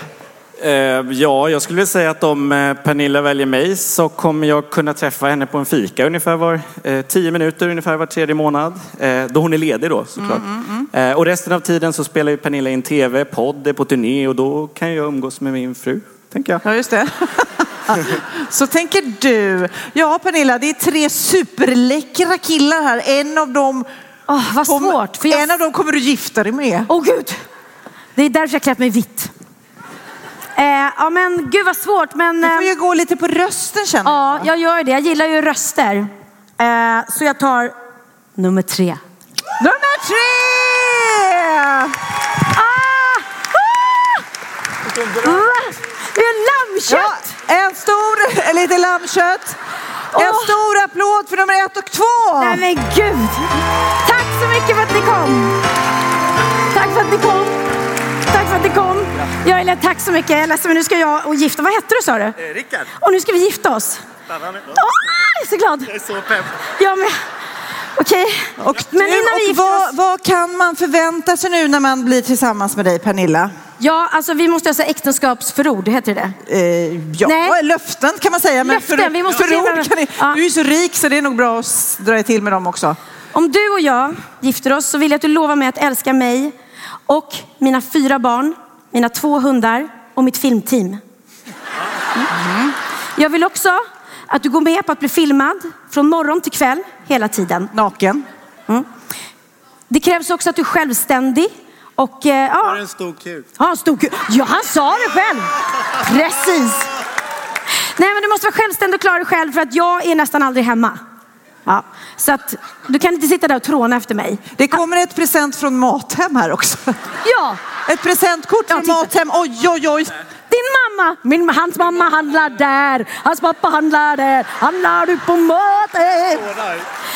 Eh, ja, jag skulle vilja säga att om eh, Pernilla väljer mig så kommer jag kunna träffa henne på en fika ungefär var eh, tio minuter ungefär var tredje månad. Eh, då hon är ledig då såklart. Eh, och resten av tiden så spelar ju Pernilla in tv, podd, är på turné och då kan jag umgås med min fru, tänker jag. Ja, just det. Så tänker du. Ja, Pernilla, det är tre superläckra killar här. En av dem... vad svårt. För jag... En av dem kommer du gifta dig med. Åh gud! Det är därför jag klätt mig vitt. Eh, ja men gud vad svårt men... Du får ju gå lite på rösten känner Ja, jag gör det. Jag gillar ju röster. Eh, så jag tar nummer tre. Nummer tre! Ah! Ah! Lammkött! Ja, en stor, lite lammkött. En Åh. stor applåd för nummer ett och två. Nej men gud! Tack så mycket för att ni kom! Tack för att ni kom! Tack för att ni kom! Jag är tack så mycket. Jag är ledsen men nu ska jag och gifta Vad hette du sa du? Rickard. Och nu ska vi gifta oss. Åh, jag är så glad! Jag är så pepp. Jag med. Okej. Men Nu, innan vi och gifter oss. vad, vad kan man förvänta sig nu när man blir tillsammans med dig Pernilla? Ja, alltså vi måste ha så här äktenskapsförord, heter det Eh, ja, Nej. löften kan man säga. Men Löften, för, vi måste förord kan ni, Ja. Du är ju så rik så det är nog bra att dra till med dem också. Om du och jag gifter oss så vill jag att du lovar mig att älska mig och mina fyra barn, mina två hundar och mitt filmteam. Mm. Jag vill också att du går med på att bli filmad från morgon till kväll hela tiden. Naken. Mm. Det krävs också att du är självständig och eh, ja, Har en stor kuk. Ja, han stod... Ja, han sa det själv. Precis. Nej, men du måste vara självständig och klara dig själv för att jag är nästan aldrig hemma. Ja, så att du kan inte sitta där och tråna efter mig. Det kommer ett present från Mathem här också. Ja. Ett presentkort från. Mathem. Oj, oj, oj. Din mamma, min, hans mamma handlar där, hans pappa handlar där. Handlar du på Mathem?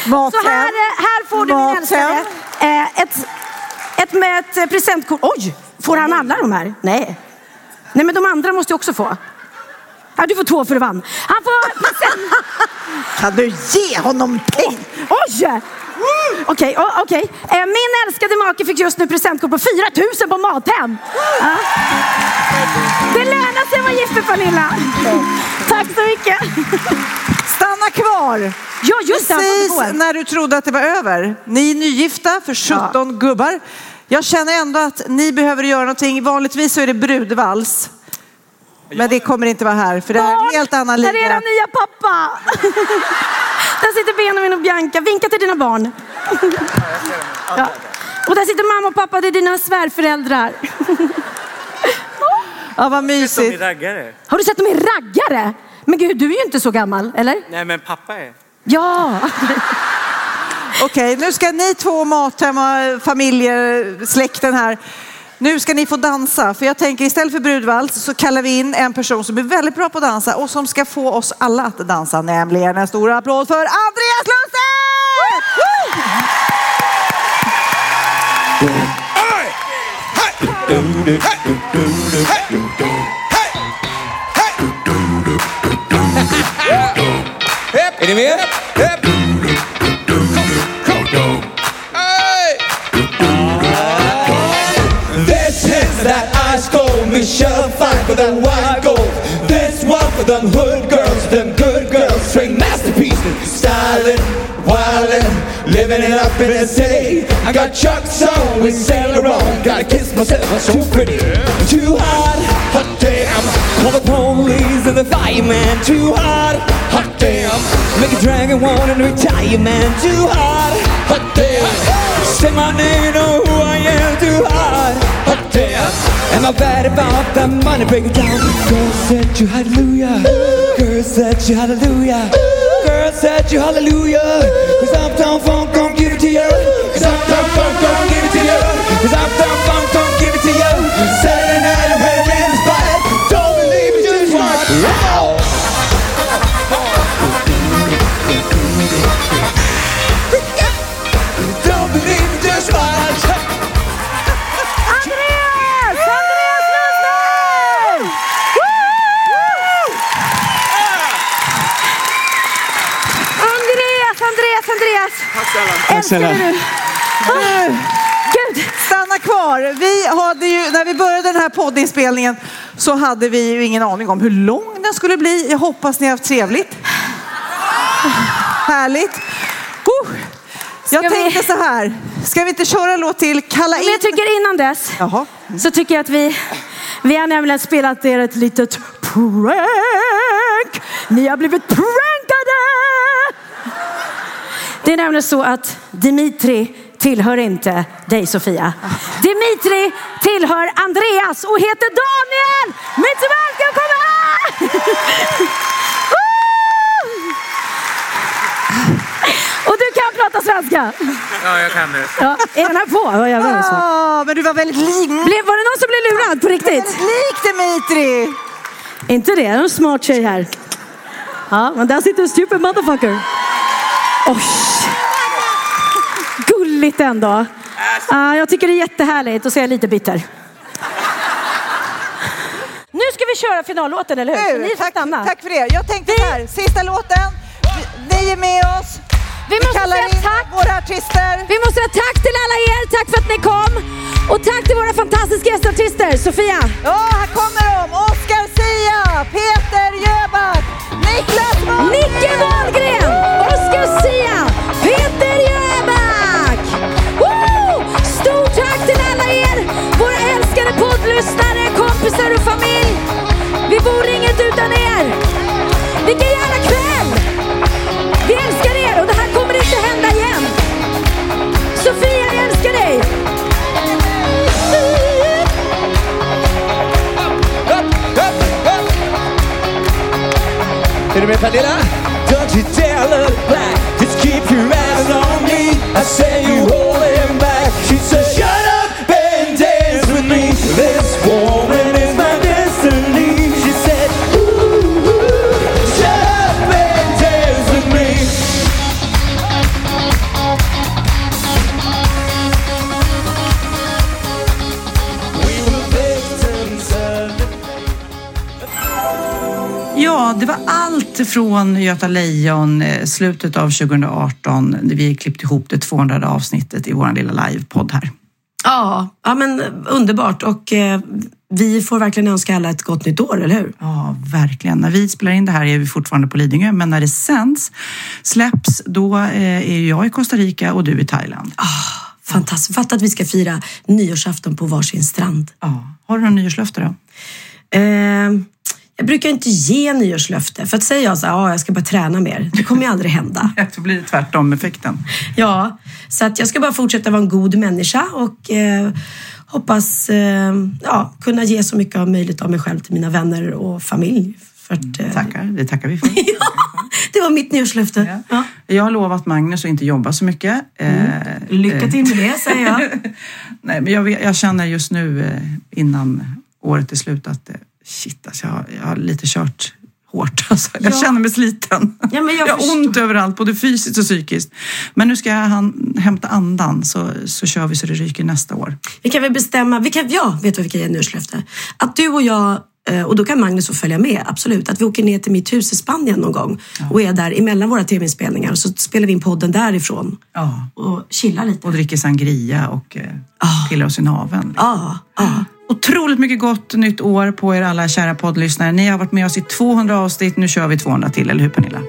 Mathem. Så här, eh, här får du min älskade eh, ett, ett med ett eh, presentkort. Oj, får han alla de här? Nej. Nej, men de andra måste ju också få. Ja, du får två för du vann. Han får present... Kan du ge honom pengar? Oj! Okej, o- okej. Eh, Min älskade make fick just nu presentkort på 4 000 på Mathem. Ja. Det lönar sig att vara gift med Pernilla. Tack så mycket. Stanna kvar. Ja, just Precis när du trodde att det var över. Ni är nygifta för 17 gubbar. Jag känner ändå att ni behöver göra någonting. Vanligtvis så är det brudvals. Men det kommer inte vara här för det här är en helt annan Där är liga. era nya pappa. Där sitter Benjamin och Bianca. Vinka till dina barn. Ja. Och där sitter mamma och pappa. Det är dina svärföräldrar. Ja, vad mysigt. raggare. Har du sett dem i raggare? Men gud, du är ju inte så gammal, eller? Nej men pappa är. Ja. Okej, nu ska ni två Mathem familjer, släkten här. Nu ska ni få dansa, för jag tänker istället för brudvals så kallar vi in en person som är väldigt bra på att dansa och som ska få oss alla att dansa, nämligen en stor applåd för Andreas Lundstedt! Är ni med? Cold Michelle fight for that white gold. This one for them hood girls, them good girls, straight masterpieces. Styling, wildin', living it up in the city. I got Chuck's on with Saint Laurent. Gotta kiss myself, I'm so pretty. Too hot, hot damn. Call the police and the fireman. Too hot, hot damn. Make a dragon want to retire, man. Too hot, hot damn. Say my name, know who I am. Too hot, hot damn. Am I bad about that money? Break it down. Girl said you hallelujah. Girl said you hallelujah. Girl said you hallelujah. Cause Uptown Funk gon' give it to you. Cause Uptown Funk gon' give it to you. Cause Uptown Tack snälla. Eh, Stanna kvar. Vi hade ju, när vi började den här poddinspelningen så hade vi ju ingen aning om hur lång den skulle bli. Jag hoppas ni har haft trevligt. Härligt. Uh. Jag Ska vi- tänkte så här, ska vi inte köra en låt till? Kalla in... Men jag tycker innan dess så tycker jag att vi, vi har nämligen spelat er ett litet prank. Ni har blivit prankade! Det är nämligen så att Dimitri tillhör inte dig Sofia. Dimitri tillhör Andreas och heter Daniel! Mycket välkomna! Och du kan prata svenska. Ja, jag kan det. Ja, är den här på? Vad jävlar är det så? Ah, men du var väldigt lik. Blev, var det någon som blev lurad på riktigt? Lik Dimitri! Inte det, det är en smart tjej här. Ja, men där sitter en stupid motherfucker. Oj. Gulligt ändå. Ja, jag tycker det är jättehärligt och så är jag lite bitter. Nu ska vi köra finallåten, eller hur? Nu, tack, tack för det. Jag tänkte så här, sista låten. Ni är med oss. Vi måste kallar säga tack. våra artister. Vi måste säga tack till alla er, tack för att ni kom. Och tack till våra fantastiska gästartister. Sofia. Ja, här kommer de. Oskar Sia, Peter Jöback, Niklas Wahlgren. Nicke Wahlgren, Oscar Sia, Är du? Don't you dare look back. Just keep your eyes on me. I say you holding back. She said shut up and dance with me. This woman is my destiny. She said ooh, ooh, shut up and dance with me. We were victims of the Ja, det var allt från Göta Lejon, eh, slutet av 2018, när vi klippte ihop det 200 avsnittet i vår lilla livepodd här. Ja, ja men underbart. Och eh, vi får verkligen önska alla ett gott nytt år, eller hur? Ja, verkligen. När vi spelar in det här är vi fortfarande på Lidingö, men när det sänds, släpps, då eh, är jag i Costa Rica och du i Thailand. Fantastiskt. Fatta att vi ska fira nyårsafton på varsin strand. Ja. Har du några nyårslöfte då? Eh, jag brukar inte ge nyårslöfte. För att säger jag så här, ja, jag ska bara träna mer. Det kommer ju aldrig hända. Då blir det tvärtom effekten. Ja, så att jag ska bara fortsätta vara en god människa och eh, hoppas eh, ja, kunna ge så mycket av möjligt av mig själv till mina vänner och familj. För att, eh, Tackar, det tackar vi för. det var mitt nyårslöfte. Ja. Jag har lovat Magnus att inte jobba så mycket. Mm. Eh, Lycka till med det, säger jag. Nej, men jag, jag känner just nu eh, innan året är slut att eh, shit, alltså, jag, har- jag har lite kört hårt. Alltså. Jag Ja. känner mig sliten. Ja, jag jag har förstår. ont överallt, både fysiskt och psykiskt. Men nu ska jag han, hämta andan så, så kör vi så det ryker nästa år. Vi kan väl bestämma, vi kan, ja, vet du vad vi kan ge nyårslöfte? Att du och jag, eh, och då kan Magnus få följa med, absolut. Att vi åker ner till mitt hus i Spanien någon gång och är där emellan våra tv-inspelningar och så spelar vi in podden därifrån. Ja. Och chillar lite. Och dricker sangria och eh, pillar oss i naveln. Ja, ja. Otroligt mycket gott nytt år på er alla kära poddlyssnare. Ni har varit med oss i 200 avsnitt. Nu kör vi 200 till, eller hur Pernilla?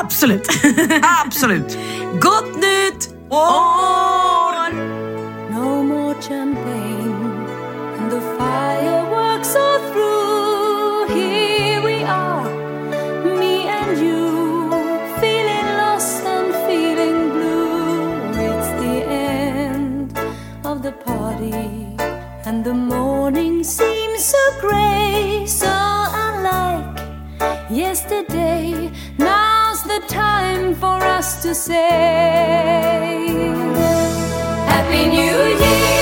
Absolut. Absolut. Gott nytt år! No more champagne and the fireworks are through. The morning seems so grey, so unlike yesterday. Now's the time for us to say Happy New Year,